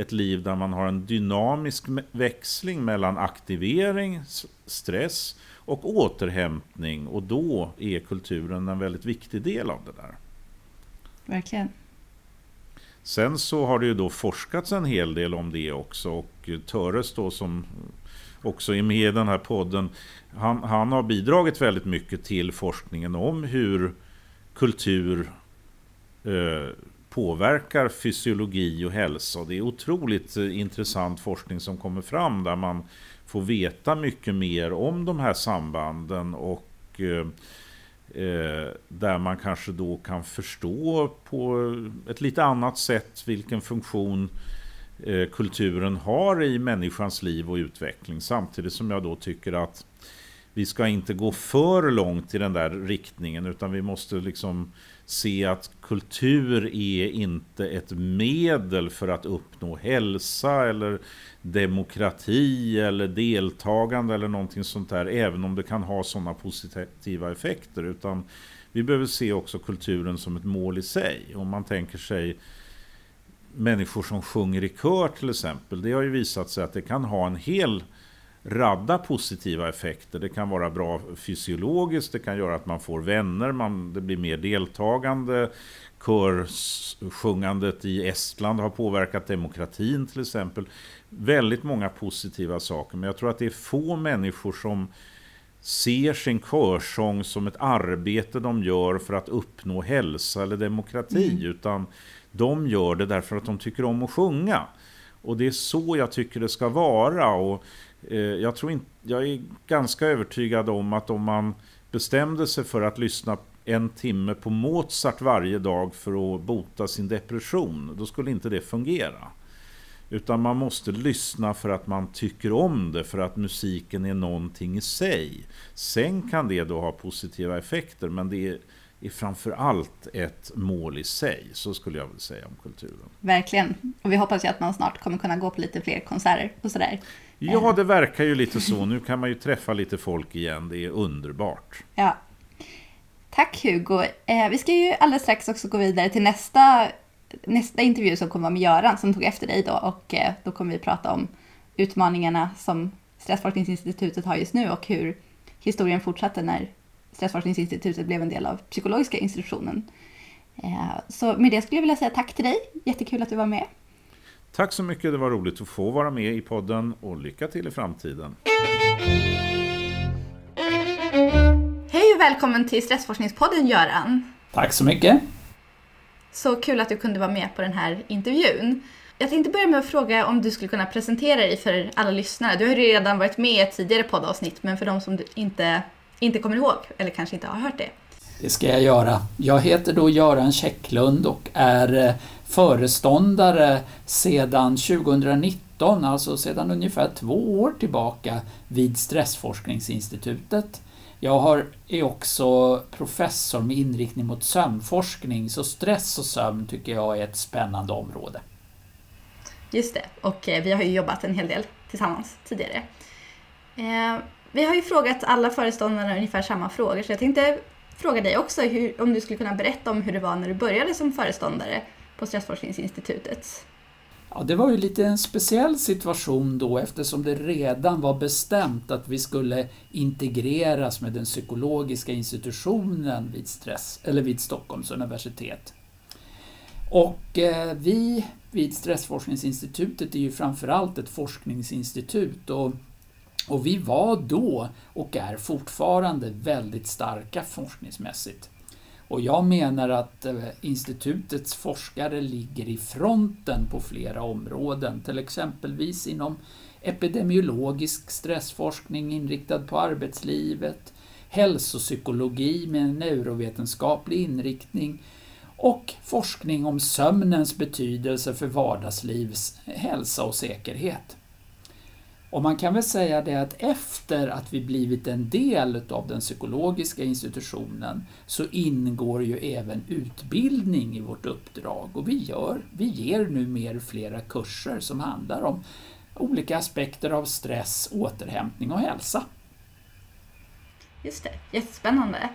ett liv där man har en dynamisk växling mellan aktivering, stress och återhämtning. Och då är kulturen en väldigt viktig del av det där. Verkligen. Sen så har det ju då forskats en hel del om det också och Töres då som också är med i den här podden, han, han har bidragit väldigt mycket till forskningen om hur kultur eh, påverkar fysiologi och hälsa. Det är otroligt eh, intressant forskning som kommer fram där man får veta mycket mer om de här sambanden och eh, eh, där man kanske då kan förstå på ett lite annat sätt vilken funktion eh, kulturen har i människans liv och utveckling. Samtidigt som jag då tycker att vi ska inte gå för långt i den där riktningen utan vi måste liksom se att kultur är inte ett medel för att uppnå hälsa eller demokrati eller deltagande eller någonting sånt där, även om det kan ha sådana positiva effekter. Utan vi behöver se också kulturen som ett mål i sig. Om man tänker sig människor som sjunger i kör till exempel, det har ju visat sig att det kan ha en hel radda positiva effekter. Det kan vara bra fysiologiskt, det kan göra att man får vänner, man, det blir mer deltagande. Körsjungandet i Estland har påverkat demokratin till exempel. Väldigt många positiva saker, men jag tror att det är få människor som ser sin körsång som ett arbete de gör för att uppnå hälsa eller demokrati, mm. utan de gör det därför att de tycker om att sjunga. Och det är så jag tycker det ska vara. Och Eh, jag, tror in, jag är ganska övertygad om att om man bestämde sig för att lyssna en timme på Mozart varje dag för att bota sin depression, då skulle inte det fungera. Utan man måste lyssna för att man tycker om det, för att musiken är någonting i sig. Sen kan det då ha positiva effekter, men det är, är framför allt ett mål i sig. Så skulle jag vilja säga om kulturen. Verkligen. Och vi hoppas ju att man snart kommer kunna gå på lite fler konserter och sådär. Ja, det verkar ju lite så. Nu kan man ju träffa lite folk igen. Det är underbart. Ja. Tack Hugo. Eh, vi ska ju alldeles strax också gå vidare till nästa, nästa intervju som kommer vara med Göran som tog efter dig då. Och eh, då kommer vi prata om utmaningarna som Stressforskningsinstitutet har just nu och hur historien fortsatte när Stressforskningsinstitutet blev en del av psykologiska institutionen. Eh, så med det skulle jag vilja säga tack till dig. Jättekul att du var med. Tack så mycket, det var roligt att få vara med i podden och lycka till i framtiden. Hej och välkommen till Stressforskningspodden Göran. Tack så mycket. Så kul att du kunde vara med på den här intervjun. Jag tänkte börja med att fråga om du skulle kunna presentera dig för alla lyssnare. Du har ju redan varit med i ett tidigare poddavsnitt, men för de som inte, inte kommer ihåg, eller kanske inte har hört det. Det ska jag göra. Jag heter då Göran Käcklund och är eh, föreståndare sedan 2019, alltså sedan ungefär två år tillbaka vid Stressforskningsinstitutet. Jag har, är också professor med inriktning mot sömnforskning, så stress och sömn tycker jag är ett spännande område. Just det, och eh, vi har ju jobbat en hel del tillsammans tidigare. Eh, vi har ju frågat alla föreståndare ungefär samma frågor, så jag tänkte fråga dig också hur, om du skulle kunna berätta om hur det var när du började som föreståndare på Stressforskningsinstitutet? Ja, det var ju lite en speciell situation då eftersom det redan var bestämt att vi skulle integreras med den psykologiska institutionen vid, stress, eller vid Stockholms universitet. Och eh, vi vid Stressforskningsinstitutet är ju framförallt ett forskningsinstitut och, och vi var då och är fortfarande väldigt starka forskningsmässigt. Och jag menar att eh, institutets forskare ligger i fronten på flera områden, till exempelvis inom epidemiologisk stressforskning inriktad på arbetslivet, hälsopsykologi med en neurovetenskaplig inriktning och forskning om sömnens betydelse för vardagslivs hälsa och säkerhet. Och man kan väl säga det att efter att vi blivit en del av den psykologiska institutionen så ingår ju även utbildning i vårt uppdrag och vi, gör, vi ger nu mer flera kurser som handlar om olika aspekter av stress, återhämtning och hälsa. Just det, jättespännande.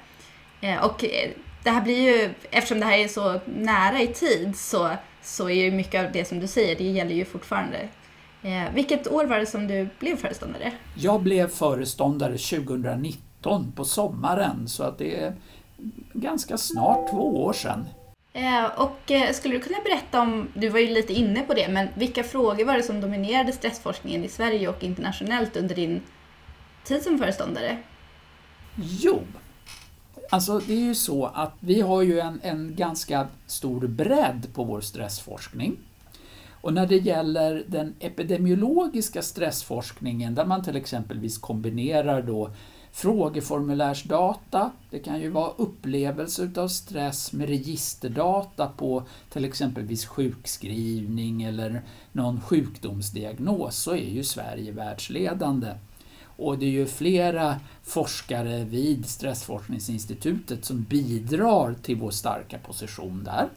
Eh, och eh, det här blir ju, eftersom det här är så nära i tid så, så är ju mycket av det som du säger, det gäller ju fortfarande Eh, vilket år var det som du blev föreståndare? Jag blev föreståndare 2019 på sommaren så att det är ganska snart två år sedan. Eh, och eh, skulle du kunna berätta om, du var ju lite inne på det, men vilka frågor var det som dominerade stressforskningen i Sverige och internationellt under din tid som föreståndare? Jo, alltså det är ju så att vi har ju en, en ganska stor bredd på vår stressforskning. Och när det gäller den epidemiologiska stressforskningen där man till exempelvis kombinerar då frågeformulärsdata, det kan ju vara upplevelse utav stress med registerdata på till exempelvis sjukskrivning eller någon sjukdomsdiagnos så är ju Sverige världsledande. Och det är ju flera forskare vid Stressforskningsinstitutet som bidrar till vår starka position där.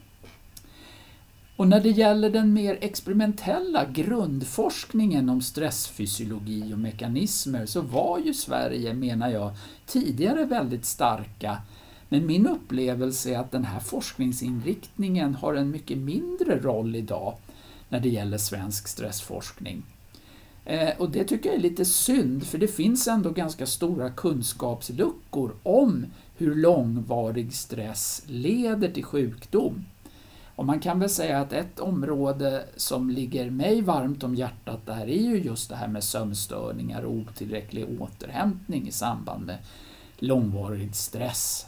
Och när det gäller den mer experimentella grundforskningen om stressfysiologi och mekanismer så var ju Sverige, menar jag, tidigare väldigt starka. Men min upplevelse är att den här forskningsinriktningen har en mycket mindre roll idag när det gäller svensk stressforskning. Eh, och det tycker jag är lite synd, för det finns ändå ganska stora kunskapsluckor om hur långvarig stress leder till sjukdom. Och man kan väl säga att ett område som ligger mig varmt om hjärtat där är ju just det här med sömnstörningar och otillräcklig återhämtning i samband med långvarig stress.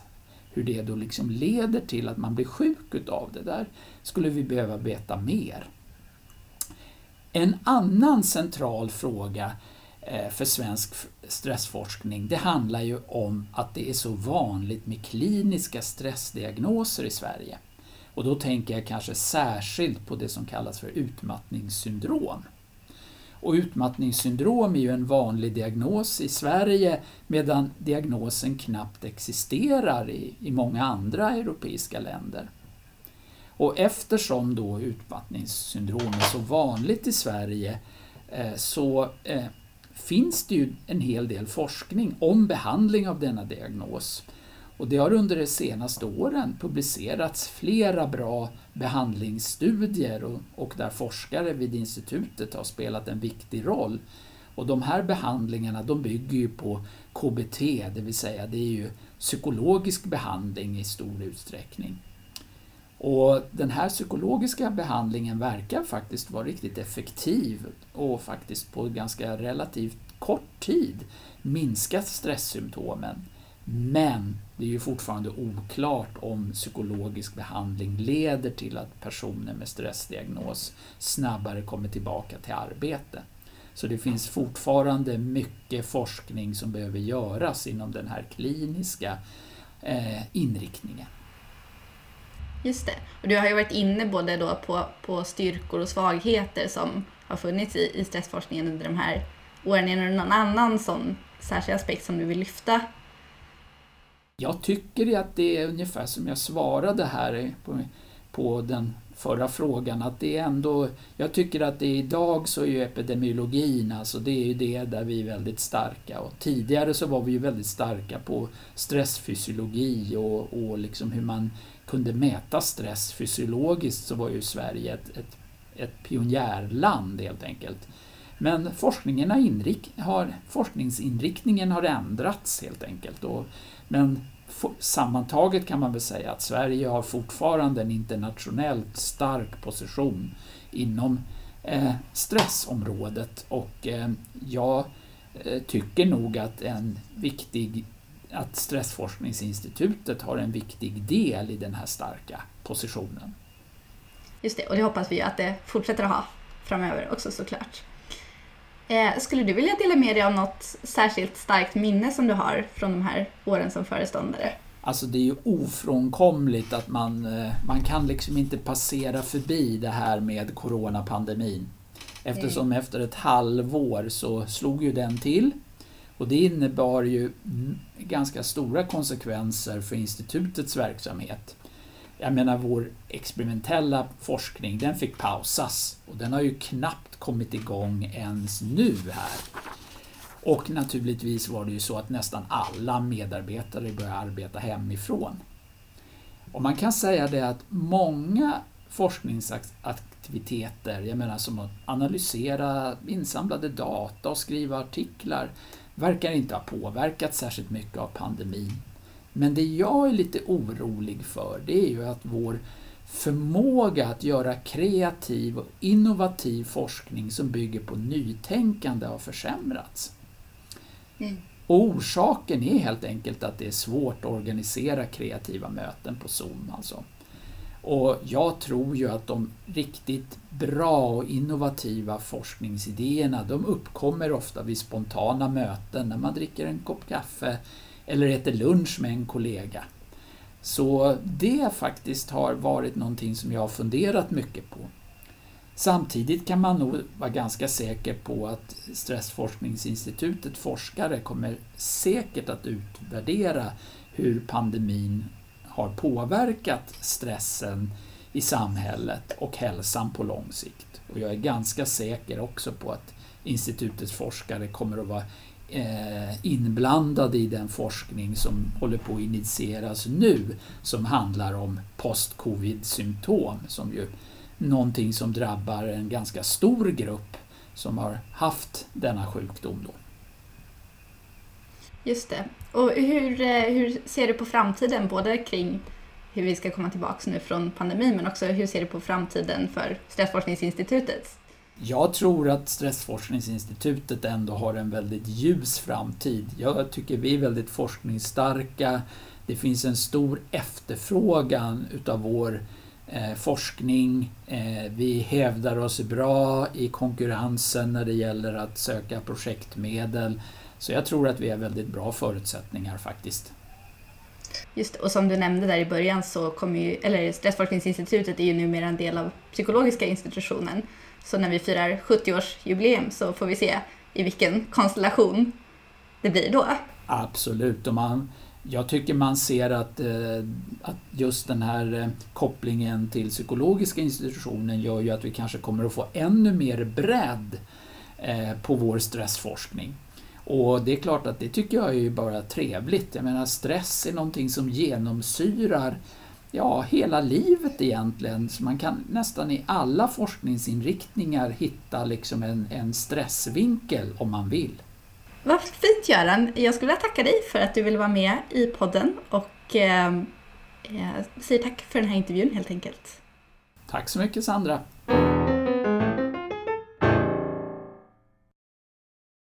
Hur det då liksom leder till att man blir sjuk utav det där skulle vi behöva veta mer. En annan central fråga eh, för svensk stressforskning, det handlar ju om att det är så vanligt med kliniska stressdiagnoser i Sverige. Och då tänker jag kanske särskilt på det som kallas för utmattningssyndrom. Och utmattningssyndrom är ju en vanlig diagnos i Sverige medan diagnosen knappt existerar i, i många andra europeiska länder. Och eftersom då utmattningssyndrom är så vanligt i Sverige eh, så eh, finns det ju en hel del forskning om behandling av denna diagnos. Och det har under de senaste åren publicerats flera bra behandlingsstudier och, och där forskare vid institutet har spelat en viktig roll. Och de här behandlingarna de bygger ju på KBT, det vill säga det är ju psykologisk behandling i stor utsträckning. Och den här psykologiska behandlingen verkar faktiskt vara riktigt effektiv och faktiskt på ganska relativt kort tid minska stresssymptomen. Men det är ju fortfarande oklart om psykologisk behandling leder till att personer med stressdiagnos snabbare kommer tillbaka till arbete. Så det finns fortfarande mycket forskning som behöver göras inom den här kliniska eh, inriktningen. Just det. Och du har ju varit inne både då på, på styrkor och svagheter som har funnits i, i stressforskningen under de här åren. Är det någon annan sån särskild aspekt som du vill lyfta jag tycker att det är ungefär som jag svarade här på, på den förra frågan, att det är ändå, jag tycker att det idag så är ju epidemiologin, alltså det är ju det där vi är väldigt starka. Och tidigare så var vi ju väldigt starka på stressfysiologi och, och liksom hur man kunde mäta stress fysiologiskt så var ju Sverige ett, ett, ett pionjärland helt enkelt. Men forskningen har inrik har, forskningsinriktningen har ändrats helt enkelt. Och, men sammantaget kan man väl säga att Sverige har fortfarande en internationellt stark position inom eh, stressområdet och eh, jag eh, tycker nog att en viktig att Stressforskningsinstitutet har en viktig del i den här starka positionen. Just det, och det hoppas vi att det fortsätter att ha framöver också såklart. Eh, skulle du vilja dela med dig av något särskilt starkt minne som du har från de här åren som föreståndare? Alltså det är ju ofrånkomligt att man, eh, man kan liksom inte passera förbi det här med coronapandemin. Eftersom mm. efter ett halvår så slog ju den till. Och det innebar ju ganska stora konsekvenser för institutets verksamhet. Jag menar vår experimentella forskning den fick pausas och den har ju knappt kommit igång ens nu här. Och naturligtvis var det ju så att nästan alla medarbetare började arbeta hemifrån. Och man kan säga det att många forskningsaktiviteter, jag menar som att analysera insamlade data och skriva artiklar, verkar inte ha påverkats särskilt mycket av pandemin. Men det jag är lite orolig för det är ju att vår förmåga att göra kreativ och innovativ forskning som bygger på nytänkande har försämrats. Mm. Och orsaken är helt enkelt att det är svårt att organisera kreativa möten på Zoom. Alltså. Och jag tror ju att de riktigt bra och innovativa forskningsidéerna de uppkommer ofta vid spontana möten när man dricker en kopp kaffe eller äter lunch med en kollega. Så det faktiskt har varit någonting som jag har funderat mycket på. Samtidigt kan man nog vara ganska säker på att Stressforskningsinstitutet forskare kommer säkert att utvärdera hur pandemin har påverkat stressen i samhället och hälsan på lång sikt. Och jag är ganska säker också på att institutets forskare kommer att vara Eh, inblandade i den forskning som håller på att initieras nu som handlar om post-covid-symptom som ju någonting som drabbar en ganska stor grupp som har haft denna sjukdom. Då. Just det. Och hur, eh, hur ser du på framtiden, både kring hur vi ska komma tillbaka nu från pandemin, men också hur ser du på framtiden för Stressforskningsinstitutet? Jag tror att Stressforskningsinstitutet ändå har en väldigt ljus framtid. Jag tycker vi är väldigt forskningsstarka. Det finns en stor efterfrågan utav vår eh, forskning. Eh, vi hävdar oss bra i konkurrensen när det gäller att söka projektmedel. Så jag tror att vi har väldigt bra förutsättningar faktiskt. Just och som du nämnde där i början så kommer ju, eller Stressforskningsinstitutet är ju numera en del av psykologiska institutionen. Så när vi firar 70-årsjubileum så får vi se i vilken konstellation det blir då. Absolut, och man, jag tycker man ser att, eh, att just den här eh, kopplingen till psykologiska institutionen gör ju att vi kanske kommer att få ännu mer bredd eh, på vår stressforskning. Och det är klart att det tycker jag är bara trevligt. Jag menar stress är någonting som genomsyrar ja, hela livet egentligen. Så man kan nästan i alla forskningsinriktningar hitta liksom en, en stressvinkel om man vill. Vad fint Göran! Jag skulle vilja tacka dig för att du ville vara med i podden och eh, säger tack för den här intervjun helt enkelt. Tack så mycket Sandra!